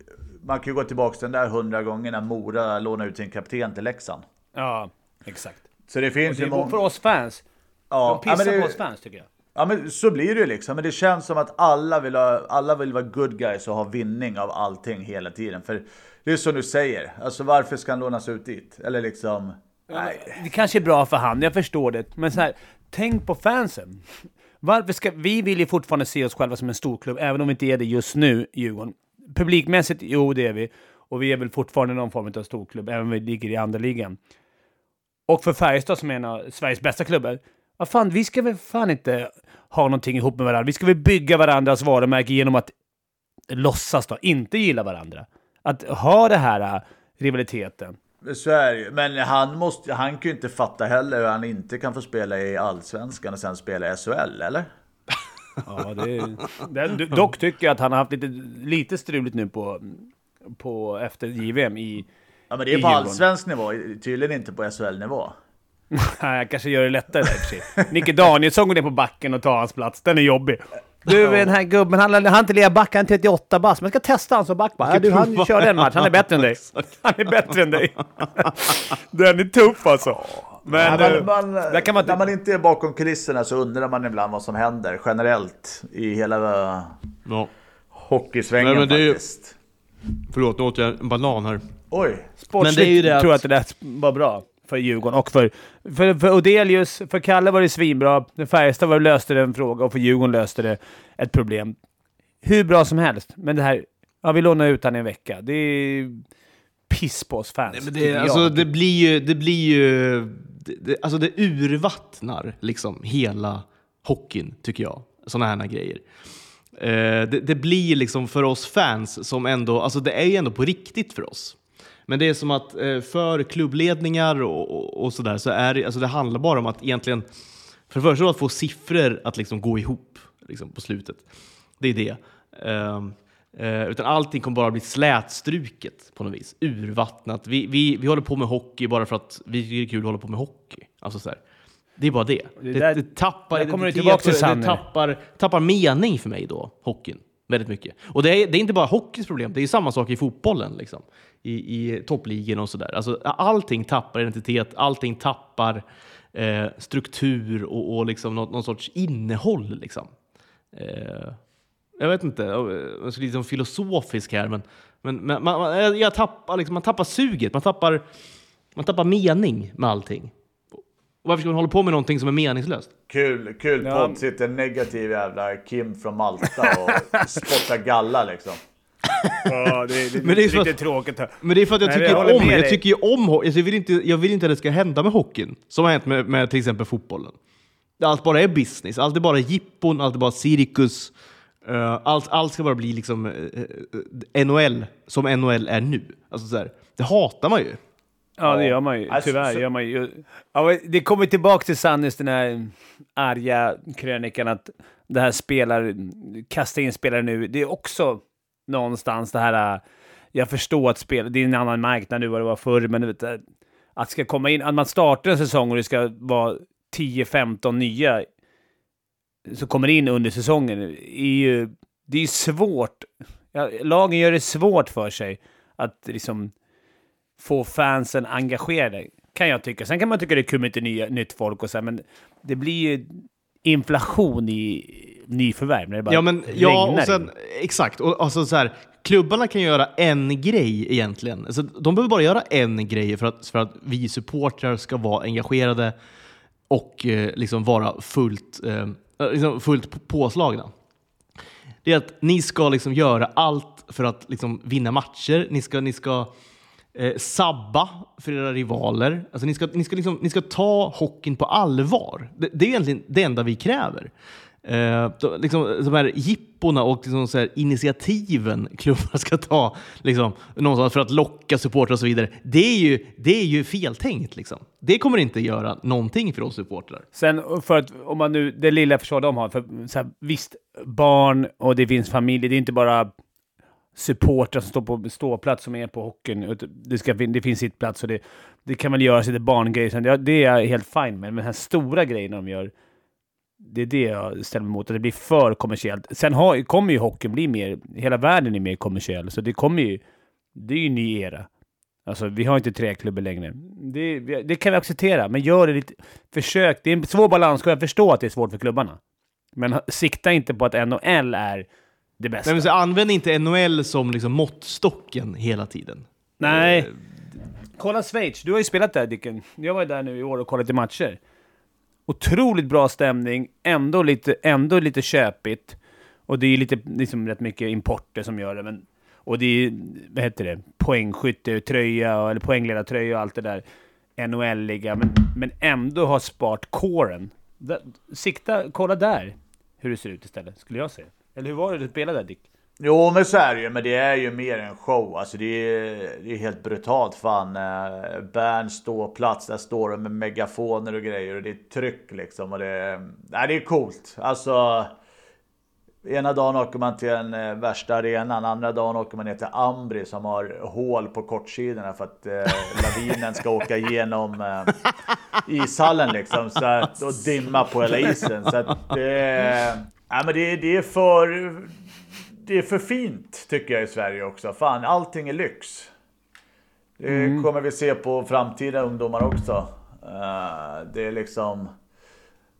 man kan ju gå tillbaka till den där hundra gånger när Mora lånade ut sin kapten till Leksand. Ja, exakt. Så det finns Det ju många... för oss fans. Ja, De ja, pissar men det- på oss fans, tycker jag. Ja men så blir det ju liksom. Men det känns som att alla vill, ha, alla vill vara good guys och ha vinning av allting hela tiden. För det är som du säger, alltså varför ska han lånas ut dit? Eller liksom... Det kanske är bra för han, jag förstår det. Men så här, tänk på fansen. Varför ska, vi vill ju fortfarande se oss själva som en storklubb, även om vi inte är det just nu, Djurgården. Publikmässigt, jo det är vi. Och vi är väl fortfarande någon form av storklubb, även om vi ligger i andra ligan. Och för Färjestad som är en av Sveriges bästa klubbar, vad fan, vi ska väl fan inte ha någonting ihop med varandra. Vi ska väl bygga varandras varumärke genom att låtsas då, inte gilla varandra. Att ha det här äh, rivaliteten. Så är det ju. Men han, måste, han kan ju inte fatta heller hur han inte kan få spela i Allsvenskan och sen spela i SHL, eller? Ja, det, det, dock tycker jag att han har haft lite, lite struligt nu på, på efter JVM i Ja, men det är på allsvensk nivå, tydligen inte på SHL-nivå. Nej, jag kanske gör det lättare där i och för sig. Nicke Danielsson går ner på backen och tar hans plats. Den är jobbig. Du, den här gubben, han han inte lira back, han är 38 bast. Men jag ska testa han som back bara. Ja, du, han kör den match. Han är bättre än dig. Han är bättre än dig. Den är tuff alltså. Men, Ja, men eh, man, där kan man när inte... man inte är bakom kulisserna så undrar man ibland vad som händer generellt i hela eh, Ja. hockeysvängen Nej, men det är ju- faktiskt. Förlåt, nu åt jag en banan här. Oj! Sportsligt Men det är ju det att- tror jag att det där var bra för Djurgården och för, för, för Odelius. För Kalle var det svinbra. Färjestad var det löste det en fråga och för Djurgården löste det ett problem. Hur bra som helst. Men det här... Ja, vi lånar ut han i en vecka. Det är piss på oss fans. Nej, men det, alltså, det blir ju... Det blir ju det, det, alltså det urvattnar liksom hela hockeyn, tycker jag. Sådana här grejer. Eh, det, det blir liksom för oss fans som ändå... Alltså det är ju ändå på riktigt för oss. Men det är som att eh, för klubbledningar och, och, och sådär så är det, alltså det handlar bara om att egentligen... För det första att få siffror att liksom gå ihop liksom, på slutet. Det är det. Eh, eh, utan allting kommer bara bli slätstruket på något vis. Urvattnat. Vi, vi, vi håller på med hockey bara för att vi tycker det är kul att hålla på med hockey. Alltså så här. Det är bara det. Det Det, där- det, tappar där kommer identitet till. Det tappar, tappar mening för mig då, hockeyn. Väldigt mycket. Och det är, det är inte bara hockeyns problem, det är samma sak i fotbollen. Liksom. I, i toppligorna och sådär. Alltså, allting tappar identitet, allting tappar eh, struktur och, och liksom någon, någon sorts innehåll. Liksom. Eh, jag vet inte, jag jag ska liksom filosofisk här, men, men, men man, man, jag- jag tappar, liksom, man tappar suget, man tappar, man tappar mening med allting. Och varför ska man hålla på med någonting som är meningslöst? Kul, kul Ja. podd. Sitter en negativ jävla Kim från Malta och spottar galla liksom. Ja, det, är- det, Men det är lite att- tråkigt. här. Men det är för att jag Nej, jag tycker håller om, jag dig. tycker ju om ho- alltså, jag vill inte, jag vill inte att det ska hända med hockeyn, som har hänt med, med till exempel fotbollen. Allt bara är business, allt är bara jippon, allt är bara cirkus. Eh, allt, allt ska bara bli liksom eh, NHL, som NHL är nu. Alltså, så här, det hatar man ju. Ja, det gör man ju. Alltså, Tyvärr så- gör man ju. Ja, det kommer tillbaka till Sannis, den här arga krönikan att det här spelar, kasta in spelare nu. Det är också någonstans det här, jag förstår att spel, det är en annan marknad nu vad det var förr, men vet, att ska komma in, att man startar en säsong och det ska vara 10-15 nya som kommer in under säsongen, är ju, det är svårt. Ja, lagen gör det svårt för sig att liksom få fansen engagerade, kan jag tycka. Sen kan man tycka det är kul med nya, nytt folk och så, här, men det blir ju inflation i nyförvärv när det bara Ja, men, ja och sen, in. exakt. Och, alltså, så här, klubbarna kan göra en grej egentligen. Alltså, de behöver bara göra en grej för att, för att vi supportrar ska vara engagerade och eh, liksom vara fullt, eh, Eh, liksom fullt påslagna. Det är att ni ska liksom göra allt för att liksom vinna matcher. Ni ska, ni ska eh, sabba för era rivaler. Alltså ni, ska, ni, ska liksom, ni ska ta hockeyn på allvar. Det, det är egentligen det enda vi kräver. Eh, då, liksom, de här jippona och liksom så här initiativen klubbar ska ta liksom, någonstans för att locka supportrar och så vidare. Det är ju, det är ju feltänkt. Liksom. Det kommer inte göra någonting för oss supportrar. Sen för att, om man nu, det lilla försvar de har, för så här, visst, barn och det finns familj, det är inte bara supportrar som står på ståplats som är på hockeyn. Det, ska, det finns sittplats och det, det kan väl göras lite barngrejer. Det, det är jag helt fine med. Men den här stora grejen de gör, det är det jag ställer mig emot. Att det blir för kommersiellt. Sen har, kommer ju hockeyn bli mer, hela världen är mer kommersiell. Så det kommer ju, det är ju en ny era. Alltså, vi har inte träklubbor längre. Det, det kan vi acceptera, men gör det lite... Försök. Det är en svår balans, och jag förstår att det är svårt för klubbarna. Men sikta inte på att NHL är det bästa. Nej, använd inte NHL som liksom måttstocken hela tiden. Nej. Eh, Kolla Schweiz, du har ju spelat där Dicken. Jag var ju där nu i år och kollat i matcher. Otroligt bra stämning, ändå lite, ändå lite köpigt. Och det är ju lite, liksom rätt mycket importer som gör det, men... Och det är vad heter det, poängskyttetröja, eller poängledartröja och allt det där. NHL-liga, men, men ändå har sparat kåren. Sikta, kolla där hur det ser ut istället, skulle jag säga. Eller hur var det du spelade där Dick? Jo men så är det ju, men det är ju mer en show. Alltså det är, det är helt brutalt fan. Eh, Bern ståplats, där står de med megafoner och grejer och det är tryck liksom. Och det, nej, det är coolt. Alltså Ena dagen åker man till den eh, värsta arenan, andra dagen åker man ner till Ambri som har hål på kortsidorna för att eh, lavinen ska åka igenom eh, ishallen liksom. Så att, och dimma på hela isen. Så att eh, nej, men det, det är för... Det är för fint tycker jag i Sverige också. Fan, allting är lyx. Det kommer vi se på framtida ungdomar också. Eh, det är liksom...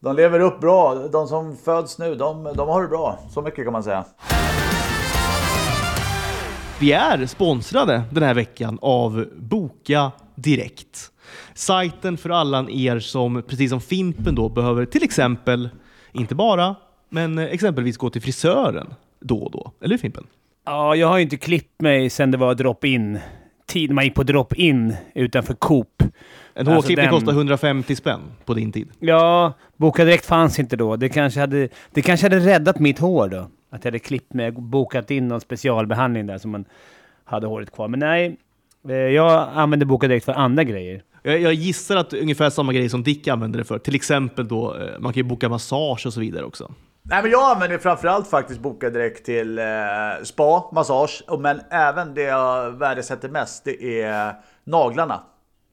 De lever upp bra. De som föds nu, de, de har det bra. Så mycket kan man säga. Vi är sponsrade den här veckan av Boka Direkt. Sajten för alla er som, precis som Fimpen då, behöver till exempel, inte bara, men exempelvis gå till frisören då och då. Eller hur Fimpen? Ja, jag har ju inte klippt mig sen det var drop-in. Tid man gick på drop-in utanför Coop. En Alltså hårklippning den- kostar 150 spänn på din tid. Ja, Boka Direkt fanns inte då. Det kanske, hade, det kanske hade räddat mitt hår då. Att jag hade klippt mig bokat in någon specialbehandling där som man hade håret kvar. Men nej, eh, jag använder Boka Direkt för andra grejer. Jag, jag gissar att ungefär samma grej som Dick använder det för. Till exempel då, eh, man kan ju boka massage och så vidare också. Nej, men jag använder framförallt faktiskt Boka direkt till eh, spa, massage, men även det jag värdesätter mest, det är naglarna.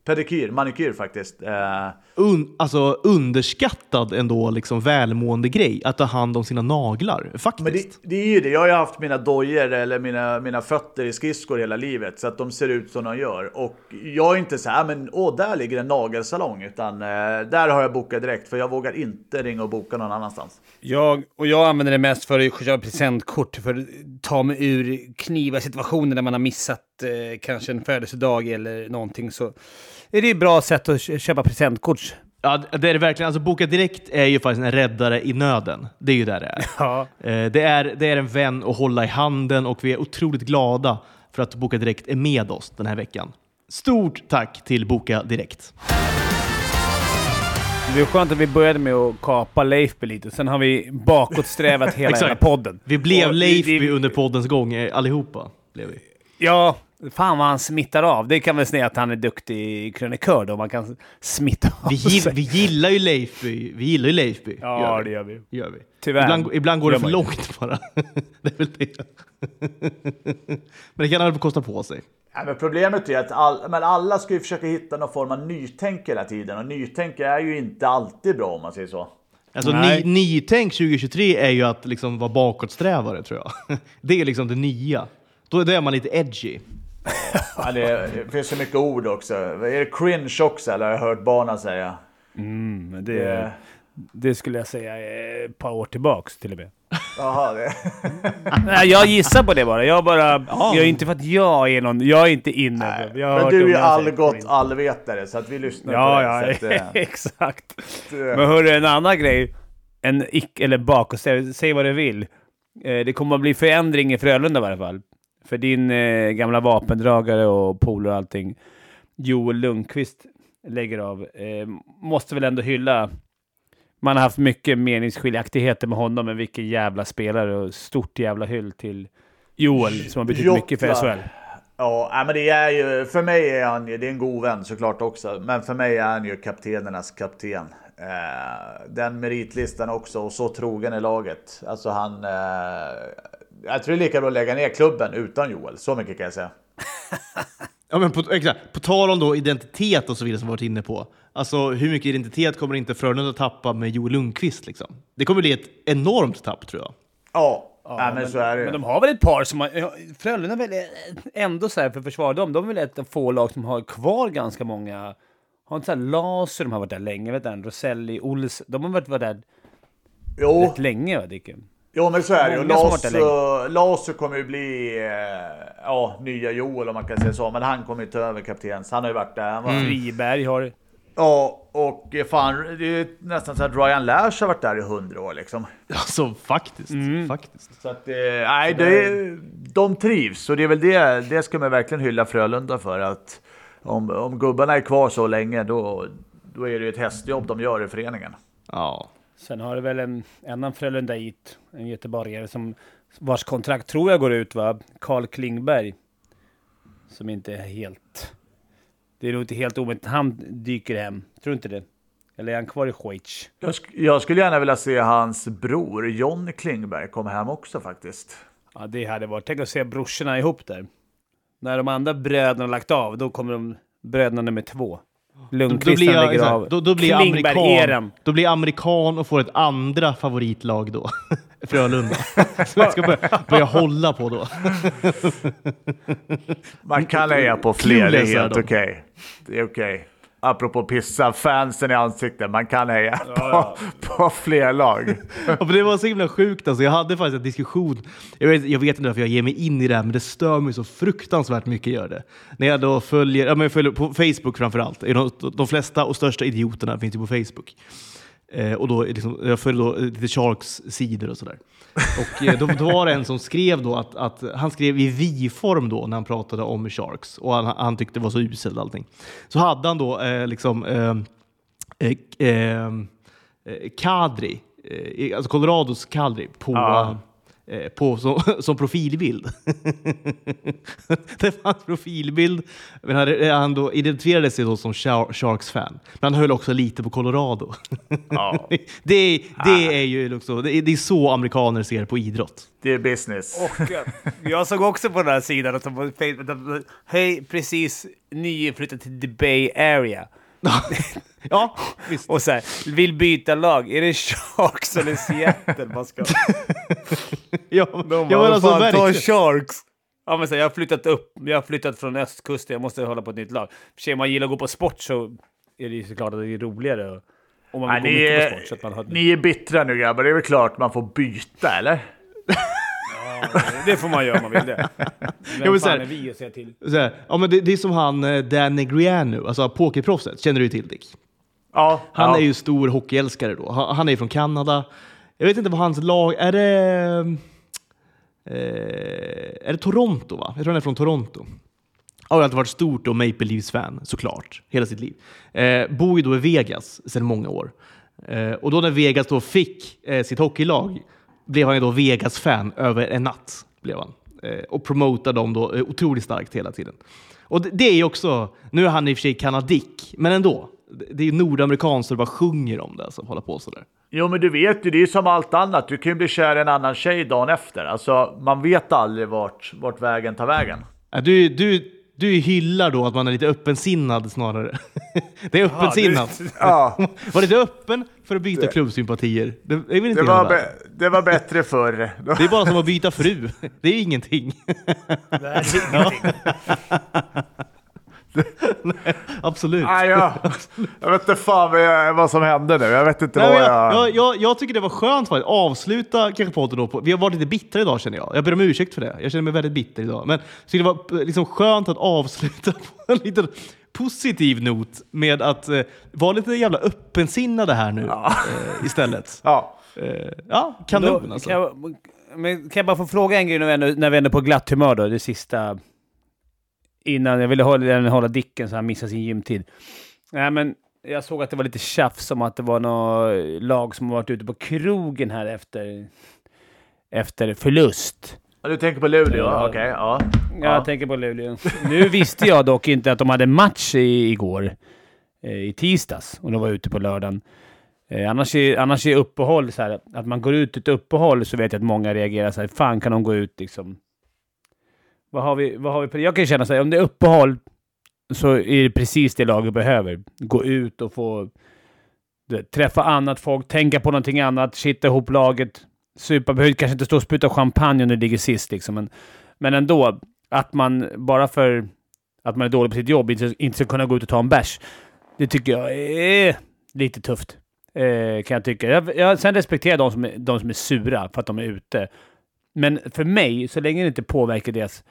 Pedikyr, manikyr faktiskt. Eh, Un, alltså underskattad ändå liksom välmående grej att ta hand om sina naglar. Faktiskt. men det, det är ju det, jag har ju haft mina dojor eller mina, mina fötter i skridskor hela livet så att de ser ut som de gör. Och jag är inte så här, men åh, där ligger en nagelsalong, utan eh, där har jag bokat direkt för jag vågar inte ringa och boka någon annanstans. Jag, och jag använder det mest för att köpa presentkort, för att ta mig ur kniva situationer där man har missat eh, kanske en födelsedag eller någonting. Så är det ett bra sätt att kö- köpa presentkort. Ja, det är det verkligen. Alltså, Boka Direkt är ju faktiskt en räddare i nöden. Det är ju där det är. Ja. Eh, Det är, det är en vän att hålla i handen och vi är otroligt glada för att Boka Direkt är med oss den här veckan. Stort tack till Boka Direkt. Det är skönt att vi började med att kapa Leifby lite, sen har vi bakåtsträvat hela jävla podden. Vi blev Leifby under poddens gång eh, allihopa. Blev vi. Ja, fan vad han smittar av. Det kan väl säga att han är duktig krönikör då, man kan smitta av Vi, sig. vi gillar ju Leifby. Vi gillar ju Leifby. Ja, Gör det gör vi. gör vi. Tyvärr. Ibland, ibland går det för långt bara. det är väl det. Men det kan han väl kosta på sig. Ja, men problemet är att all, men alla ska ju försöka hitta någon form av nytänk hela tiden och nytänk är ju inte alltid bra om man säger så. Alltså Nej. ny, nytänk 2023 är ju att liksom vara bakåtsträvare tror jag. Det är liksom det nya. Då är man lite edgy. Ja, det, det finns så mycket ord också. Är det cringe också eller har jag hört barnen säga? Mm, det, Det, det skulle jag säga ett par år tillbaks till och med. jaha, det. Nej, jag gissar på det bara. Jag bara... Ja. Jag är inte för att jag är någon... Jag är inte inne. Jag har Men du är allgott allvetare så att vi lyssnar Ja, på ja, det. Att, eh, exakt. Men hörru, en annan grej. En ick eller bakåtsträvare, säg vad du vill. Eh, det kommer att bli förändring i Frölunda i varje fall. För din eh, gamla vapendragare och polare och allting, Joel Lundqvist lägger av. Eh, måste väl ändå hylla. Man har haft mycket meningsskiljaktigheter med honom, men vilken jävla spelare och stort jävla hyll till Joel som har betytt mycket för. SHL. Ja, men det är ju, för mig är han ju, det är en god vän såklart också, men för mig är han ju kaptenernas kapten. Eh, den meritlistan också och så trogen i laget. Alltså han... Eh, jag tror det är lika bra att lägga ner klubben utan Joel, så mycket kan jag säga. Ja, men på, exakt. på tal om då identitet och så vidare som vi varit inne på. Alltså hur mycket identitet kommer inte Frölunda tappa med Joel Lundqvist? Liksom? Det kommer bli ett enormt tapp tror jag. Ja, nej, men, så är det. Men de har väl ett par som har... ja, Frölunda är väl ändå så här, för att försvara dem, de är väl ett av få lag som har kvar ganska många... Har inte så här Laser, de har varit där länge, vet du, Roselli, Ols, de har varit, varit där Jo, rätt länge va, Dicken? Jo men så är det ju. Lasu, Lasu kommer ju bli eh, ja, nya Joel om man kan säga så. Men han kommer ju ta över kaptens. Han har ju varit där. Han var, Friberg har... Ja, och fan, det är ju nästan så att Ryan Lash har varit där i hundra år liksom. Alltså faktiskt. faktiskt. Så att, eh, nej, det är, de trivs och det är väl det, det ska man verkligen hylla Frölunda för. Att om, om gubbarna är kvar så länge, då, då är det ju ett hästjobb de gör i föreningen. Ja. Sen har det väl en annan Frölundait, en göteborgare, som vars kontrakt tror jag går ut, va? Karl Klingberg. Som inte är helt... Det är nog inte helt omöjligt att han dyker hem. Tror du inte det? Eller är han kvar i Schweiz? Jag, sk- jag skulle gärna vilja se hans bror John Klingberg komma hem också faktiskt. Ja, det hade varit... Tänk att se brorsorna ihop där. När de andra bröderna lagt av, då kommer de bröderna nummer två. Då, Lundqvist blir jag, lägger så här, av. då, då blir jag amerikan, då blir jag amerikan och får ett andra favoritlag då. Frölunda. Som jag ska börja, börja hålla på då. Man kan heja på fler, det är helt okej. Det är okej. Apropå pissa fansen i ansiktet, man kan heja på, på fler lag. Ja, det var så himla sjukt alltså. Jag hade faktiskt en diskussion. Jag vet, jag vet inte varför jag ger mig in i det här, men det stör mig så fruktansvärt mycket gör det. När jag då följer, ja, men jag följer på Facebook framför allt. De, de flesta och största idioterna finns ju på Facebook. Eh, och då, liksom, jag följde då eh, lite Sharks sidor och sådär. Och eh, då, då var det en som skrev då att, att han skrev i vi-form då när han pratade om Sharks och han, han tyckte det var så uselt allting. Så hade han då eh, liksom eh, eh, eh, Kadri, eh, alltså Colorados Kadri på, Ja eh, på, som, som profilbild. det fanns profilbild, men han, han då identifierade sig då som Shar- Sharks-fan. Men han höll också lite på Colorado. Ja, det, det är ju liksom, det är, det är så amerikaner ser på idrott. det är business. Och eh, jag såg också på den här sidan, att de hej, precis nyinflyttad till the Bay Area. ja, visst. Och så här, vill byta lag. Är det Sharks eller Seattle man ska... Ja, De bara, men alltså, fan, ta. Sharks! Ja, men så här, jag har flyttat upp, jag har flyttat från östkusten, jag måste hålla på ett nytt lag. För sig, om man gillar att gå på sport så är det ju såklart att det är roligare. Om man Nej, vill gå på är, sport. Så att man har... ni är bittra nu grabbar, det är väl klart man får byta eller? ja, det får man göra om man vill det. Vem så fan här- är vi att säga till? Här, ja, men det, det är som han eh, Dan Negreanu, alltså pokerproffset, känner du till Dick? Ja, Han ja. är ju stor hockeyälskare då. Han, han är ju från Kanada. Jag vet inte vad hans lag... Är det... Eh, är det Toronto va? Jag tror han är från Toronto. Har alltid varit stort då Maple Leafs-fan, såklart, hela sitt liv. Eh, bor ju då i Vegas sedan många år. Eh, och då när Vegas då fick eh, sitt hockeylag blev han ju då Vegas-fan över en natt. Blev han. Eh, och promotar dem då eh, otroligt starkt hela tiden. Och det, är ju också, nu är han i och för sig kanadick, men ändå. Det- är ju nordamerikanskt och bara sjunger om det, alltså, hålla på sådär. Jo men du vet ju, det är ju som allt annat. Du kan ju bli kär i en annan tjej dagen efter. Alltså man vet aldrig vart, vart vägen tar vägen. Du, du, du hyllar då att man är lite öppensinnad snarare. det är öppensinnat. Ja, Var lite öppen för att byta klubbsympatier. Det är väl inte det var, be- det var bättre förr. Det är bara som att byta fru. Det är ju ingenting. Absolut. Nej, jag, jag vet inte fan vad, jag, vad som hände nu. Jag vet inte Nej, vad jag... jag, jag, jag, jag tycker det var skönt faktiskt. Avsluta kanske podden då på... Vi har varit lite bittra idag känner jag. Jag ber om ursäkt för det. Jag känner mig väldigt bitter idag. Men tycker det var liksom skönt att avsluta på en liten positiv not med att eh, vara lite jävla öppensinnade här nu eh, istället. Ja. Eh, ja, Då, kanon alltså. kan, jag, men kan jag bara få fråga en grej ändå, när vi är på glatt humör då, det sista... Innan, jag ville hålla, hålla Dicken så han missade sin gymtid. Nej men, jag såg att det var lite tjafs om att det var något lag som varit ute på krogen här efter, efter förlust. Ja, Du tänker på Luleå? Ja. Okej, ja. Jag Ja. tänker på Luleå. Nu visste jag dock inte att de hade match i, igår. Eh, I tisdags. Och de var ute på lördagen. Eh, annars, är, annars är uppehåll så här, att man går ut ett uppehåll så vet jag att många reagerar så här, fan kan de gå ut liksom? Vad har vi, vad har vi på Jag kan känna så här, om det är uppehåll så är det precis det laget behöver. Gå ut och få vet, träffa annat folk, tänka på någonting annat, sitta ihop laget, supa. Behöver kanske inte stå och spruta champagne när det ligger sist liksom, men, men ändå. Att man bara för att man är dålig på sitt jobb inte, inte ska kunna gå ut och ta en bärs. Det tycker jag är lite tufft. Eh, kan jag tycka. Jag, jag, sen respekterar jag de som, är, de som är sura för att de är ute. Men för mig, så länge det inte påverkar deras...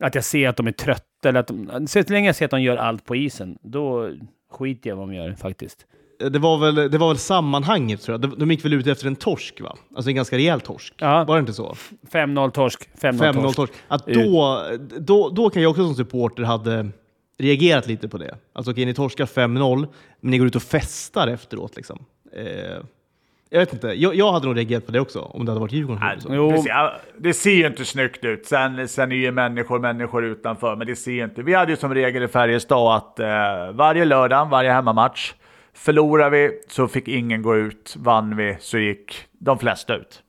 Att jag ser att de är trötta eller att de, Så länge jag ser att de gör allt på isen, då skiter jag i vad de gör faktiskt. Det var, väl, det var väl sammanhanget tror jag. De, gick väl ut efter en torsk va? Alltså en ganska rejäl torsk. Ja. Var det inte så? 5-0 torsk. 5-0 5-0 torsk. torsk. Att då, då, då kan jag också som supporter hade reagerat lite på det. Alltså okej, ni torskar 5-0, men ni går ut och festar efteråt. Liksom. Eh, jag vet inte, jag, jag hade nog reagerat på det också om det hade varit Djurgården. så. Jo. Det ser, det ser ju inte snyggt ut. Sen, sen är ju människor människor utanför, men det ser inte. Vi hade ju som regel i Färjestad att eh, varje lördag, varje hemmamatch, förlorar vi så fick ingen gå ut. Vann vi så gick de flesta ut.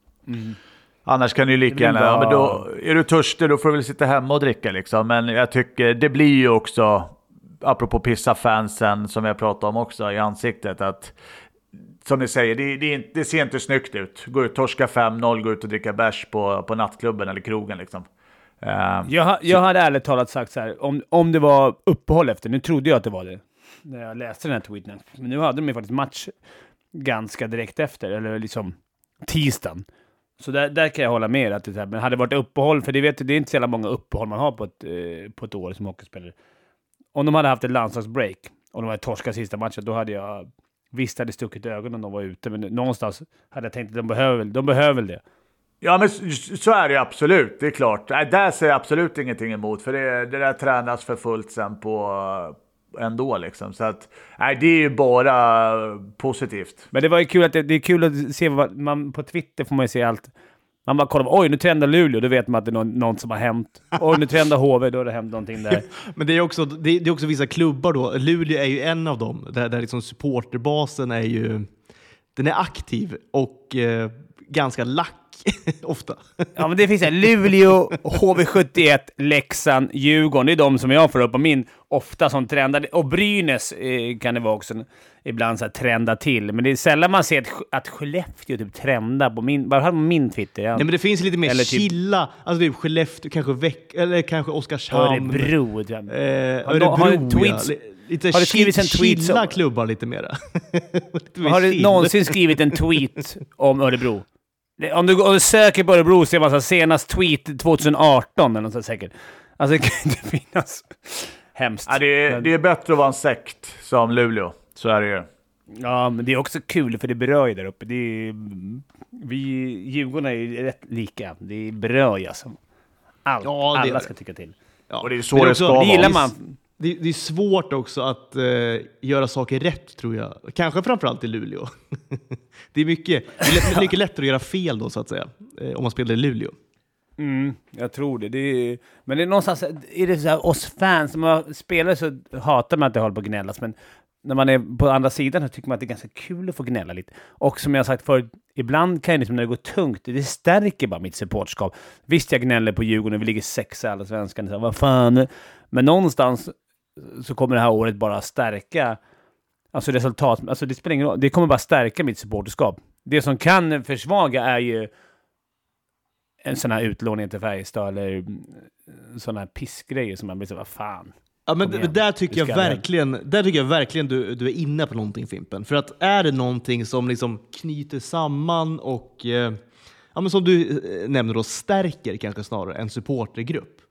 Annars kan du ju lika gärna, ja, men då är du törstig då får du väl sitta hemma och dricka liksom. Men jag tycker det blir ju också, apropå pissa fansen som jag pratade om också i ansiktet, att som ni säger, det, det, det ser inte snyggt ut. Gå ut, torska 5-0, gå ut och dricka bärs på, på nattklubben eller krogen liksom. Eh, Jag, jag hade ärligt talat sagt så här, om, om det var uppehåll efter, nu trodde jag att det var det, när jag läste den här tweeten. Men nu hade de ju faktiskt match ganska direkt efter, eller liksom tisdagen. Så där, där kan jag hålla med att det, här, men hade det varit uppehåll, för det, vet, det är inte så jävla många uppehåll man har på ett, eh, på ett år som hockeyspelare. Om de hade haft ett landslagsbreak, och de hade torskat sista matchen, då hade jag visst hade stuckit ögonen om de var ute, men någonstans hade jag tänkt att de behöver, väl- de behöver väl det. Ja, men så, är det absolut. Det är klart. Nej, där ser jag absolut ingenting emot. För det, det där tränas för fullt sen på eh, ändå liksom. Så att, nej, det är ju bara positivt. Men det var ju kul att det, det är kul att se vad man på Twitter får man ju se allt. Man bara kollar, oj nu trendar Luleå, då vet man att det är någon, något som har hänt. Oj nu trendar HV, då har det hänt någonting där. Men det är, också, det, det är också vissa klubbar då. Luleå är ju en av dem, där, där liksom supporterbasen är ju den är aktiv och eh, ganska lack ofta. Ja men det finns här, Luleå, HV71, Leksand, Djurgården. Det är de som jag får upp på min, ofta som trendar. Och Brynäs eh, kan det vara också ibland så här trenda till. Men det är sällan man ser att, att Skellefteå typ trendar på min, bara på min Twitter. Ja. Nej, men det finns lite mer Eller typ- chilla, alltså typ Skellefteå, kanske Väck, eller kanske Oskarshamn. Örebro. jag. Eh, Har du- Örebro, har du ja. tweets- Li- Lite har det skrivits en tweet chilla klubbar lite mera. lite mer Har du chill. någonsin skrivit en tweet om Örebro? Det- Om du, om du söker på Örebro ser man så här, senast tweet 2018 eller något säkert. Alltså det kan inte finnas. Hemskt. Ja, det, är, Men- det är bättre att vara en sekt som Luleå. Så är det ju. Ja, men det är också kul för det berör ju där uppe. Det är, vi Djurgården är ju rätt lika. Det berör ju alltså. Allt. Ja, det Alla det. ska tycka till. Ja. Och det är så Men det också- ska Det gillar vara. man. Det, det är svårt också att eh, göra saker rätt tror jag. Kanske framförallt i Luleå. det är mycket, det är lätt, mycket lättare att göra fel då så att säga. Eh, om man spelar i Luleå. Mm, jag tror det. det är, men det är någonstans, är det så här, oss fans, när man spelar så hatar man att det håller på att gnällas, men när man är på andra sidan så tycker man att det är ganska kul att få gnälla lite. Och som jag sagt förut, ibland kan jag liksom när det går tungt, det stärker bara mitt supportskap. Visst, jag gnäller på Djurgården, vi ligger sexa i Allsvenskan, vad fan. Men någonstans så kommer det här året bara stärka Alltså resultat, alltså det spelar ingen roll. Det kommer bara stärka mitt supporterskap. Det som kan försvaga är ju en sån här utlåning till Färjestad eller sådana här pissgrejer som man blir så vad fan. Ja, men igen, där tycker jag verkligen, där tycker jag verkligen du, du är inne på någonting Fimpen. För att är det någonting som liksom knyter samman och eh, ja, men som du eh, nämner då, stärker kanske snarare en supportergrupp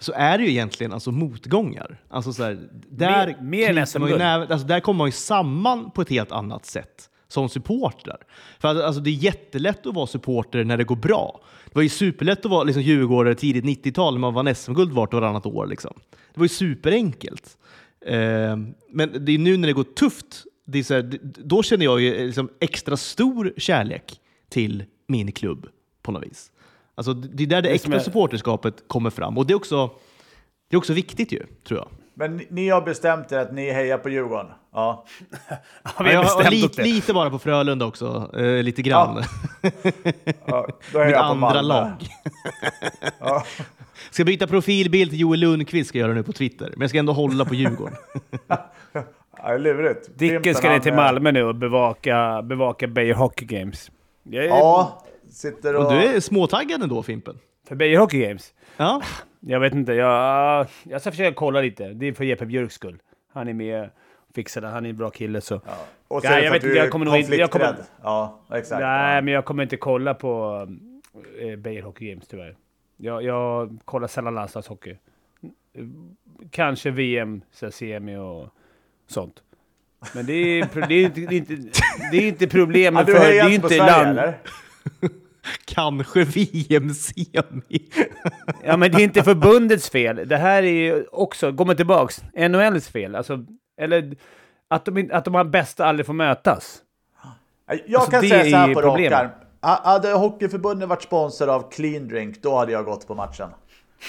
så är det ju egentligen alltså motgångar. Alltså så här, där, Mer- mer än SM-guld. näven- alltså där kommer man ju samman på ett helt annat sätt som supportrar. För att, alltså, det är jättelätt att vara supporter när det går bra. Det var ju superlätt att vara liksom, djurgårdare tidigt 90-tal när man vann SM-guld vart och varannat år. Liksom. Det var ju superenkelt. Eh, men det är nu när det går tufft, det är här, då känner jag ju eh, liksom extra stor kärlek till min klubb på något vis. Alltså, det är där det, Det äkta är- supporterskapet kommer fram. Och det är också, det är också viktigt ju, tror jag. Men ni- ni har bestämt er att ni hejar på Djurgården? Ja. Har vi har bestämt lite, det? lite bara på Frölunda också, eh, lite grann. ja då hejar Mitt andra lag. Ja. Ska byta profilbild till Joel Lundqvist ska jag göra nu på Twitter, men jag ska ändå hålla på Djurgården. Ja, det är lurigt. Dicken ska ner till Malmö nu och bevaka, bevaka Beijer Hockey Games. Jag är, Ja, sitter och... Och du är småtaggad ändå Fimpen. För Beijer Hockey Games? Ja. Jag vet inte, jag, jag ska försöka kolla lite. Det är för Jeppe Björks skull. Han är med fixa det. Han är en bra kille så. Ja. Och så Ja, jag vet inte, jag kommer nog inte- jag kommer-. Ja, exakt. Nej, ja. men jag kommer inte kolla på eh, Beijer Hockey Games tyvärr. Jag, jag kollar sällan landslagshockey. Kanske VM, så semi och sånt. Men det är, det är, inte, det är, inte, det är inte problemet du för... Det är inte Sverige, land... eller? Kanske VM-semi. Ja, men det är inte förbundets fel. Det här är ju också, går man tillbaks, NHLs fel. Alltså, eller att de, att de här bästa aldrig får mötas. Jag Alltså, kan säga så här är på problemet. rak arm. Ha- Hade Hockeyförbundet varit sponsor av Clean Drink, då hade jag gått på matchen.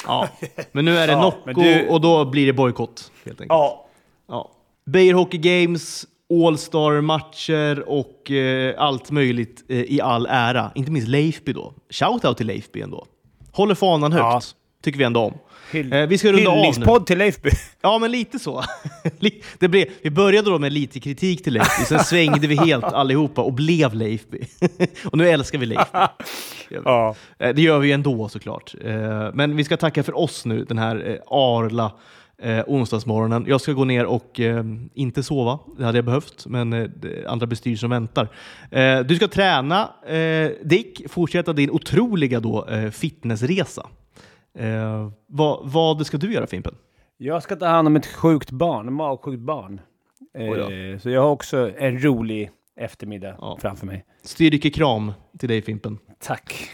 Ja. Men nu är det Ja, Nocco du- och då blir det bojkott helt enkelt. Ja, Ja. Beijer Hockey Games, All-Star-matcher och eh, allt möjligt eh, i all ära. Inte minst Leifby då. Shoutout till Leifby ändå. Håller fanan högt, Ja. tycker vi ändå om. Hyll, Eh, vi ska runda av nu. hyllningspodd till Leifby. Ja, men lite så. Det blev, vi började då med lite kritik till Leifby, sen svängde vi helt allihopa och blev Leifby. och nu älskar vi Leifby. Ja. Eh, Det gör vi ändå såklart. Eh, Men vi ska tacka för oss nu den här eh, arla eh, onsdagsmorgonen. Jag ska gå ner och eh, inte sova, det hade jag behövt, men eh, andra bestyr som väntar. Eh, du ska träna, eh, Dick, fortsätta din otroliga då, eh, fitnessresa. Vad, vad ska du göra Fimpen? Jag ska ta hand om ett sjukt barn, magsjukt barn. Så jag har också en rolig eftermiddag Ja. framför mig. Styrkekram till dig Fimpen. Tack.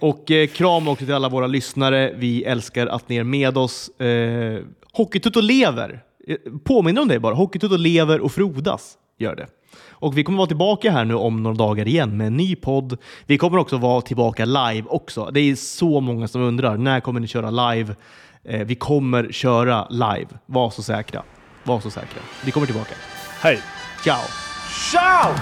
Och eh, kram också till alla våra lyssnare. Vi älskar att ni är med oss. Eh, Hockeytutto lever. Eh, påminner om det bara. Hockeytutto lever och frodas. Gör det. Och vi kommer vara tillbaka här nu om några dagar igen med en ny podd. Vi kommer också vara tillbaka live också. Det är så många som undrar. När kommer ni köra live? Eh, vi kommer köra live. Var så säkra. Var så säkra. Vi kommer tillbaka. Hej. Ciao! Ciao!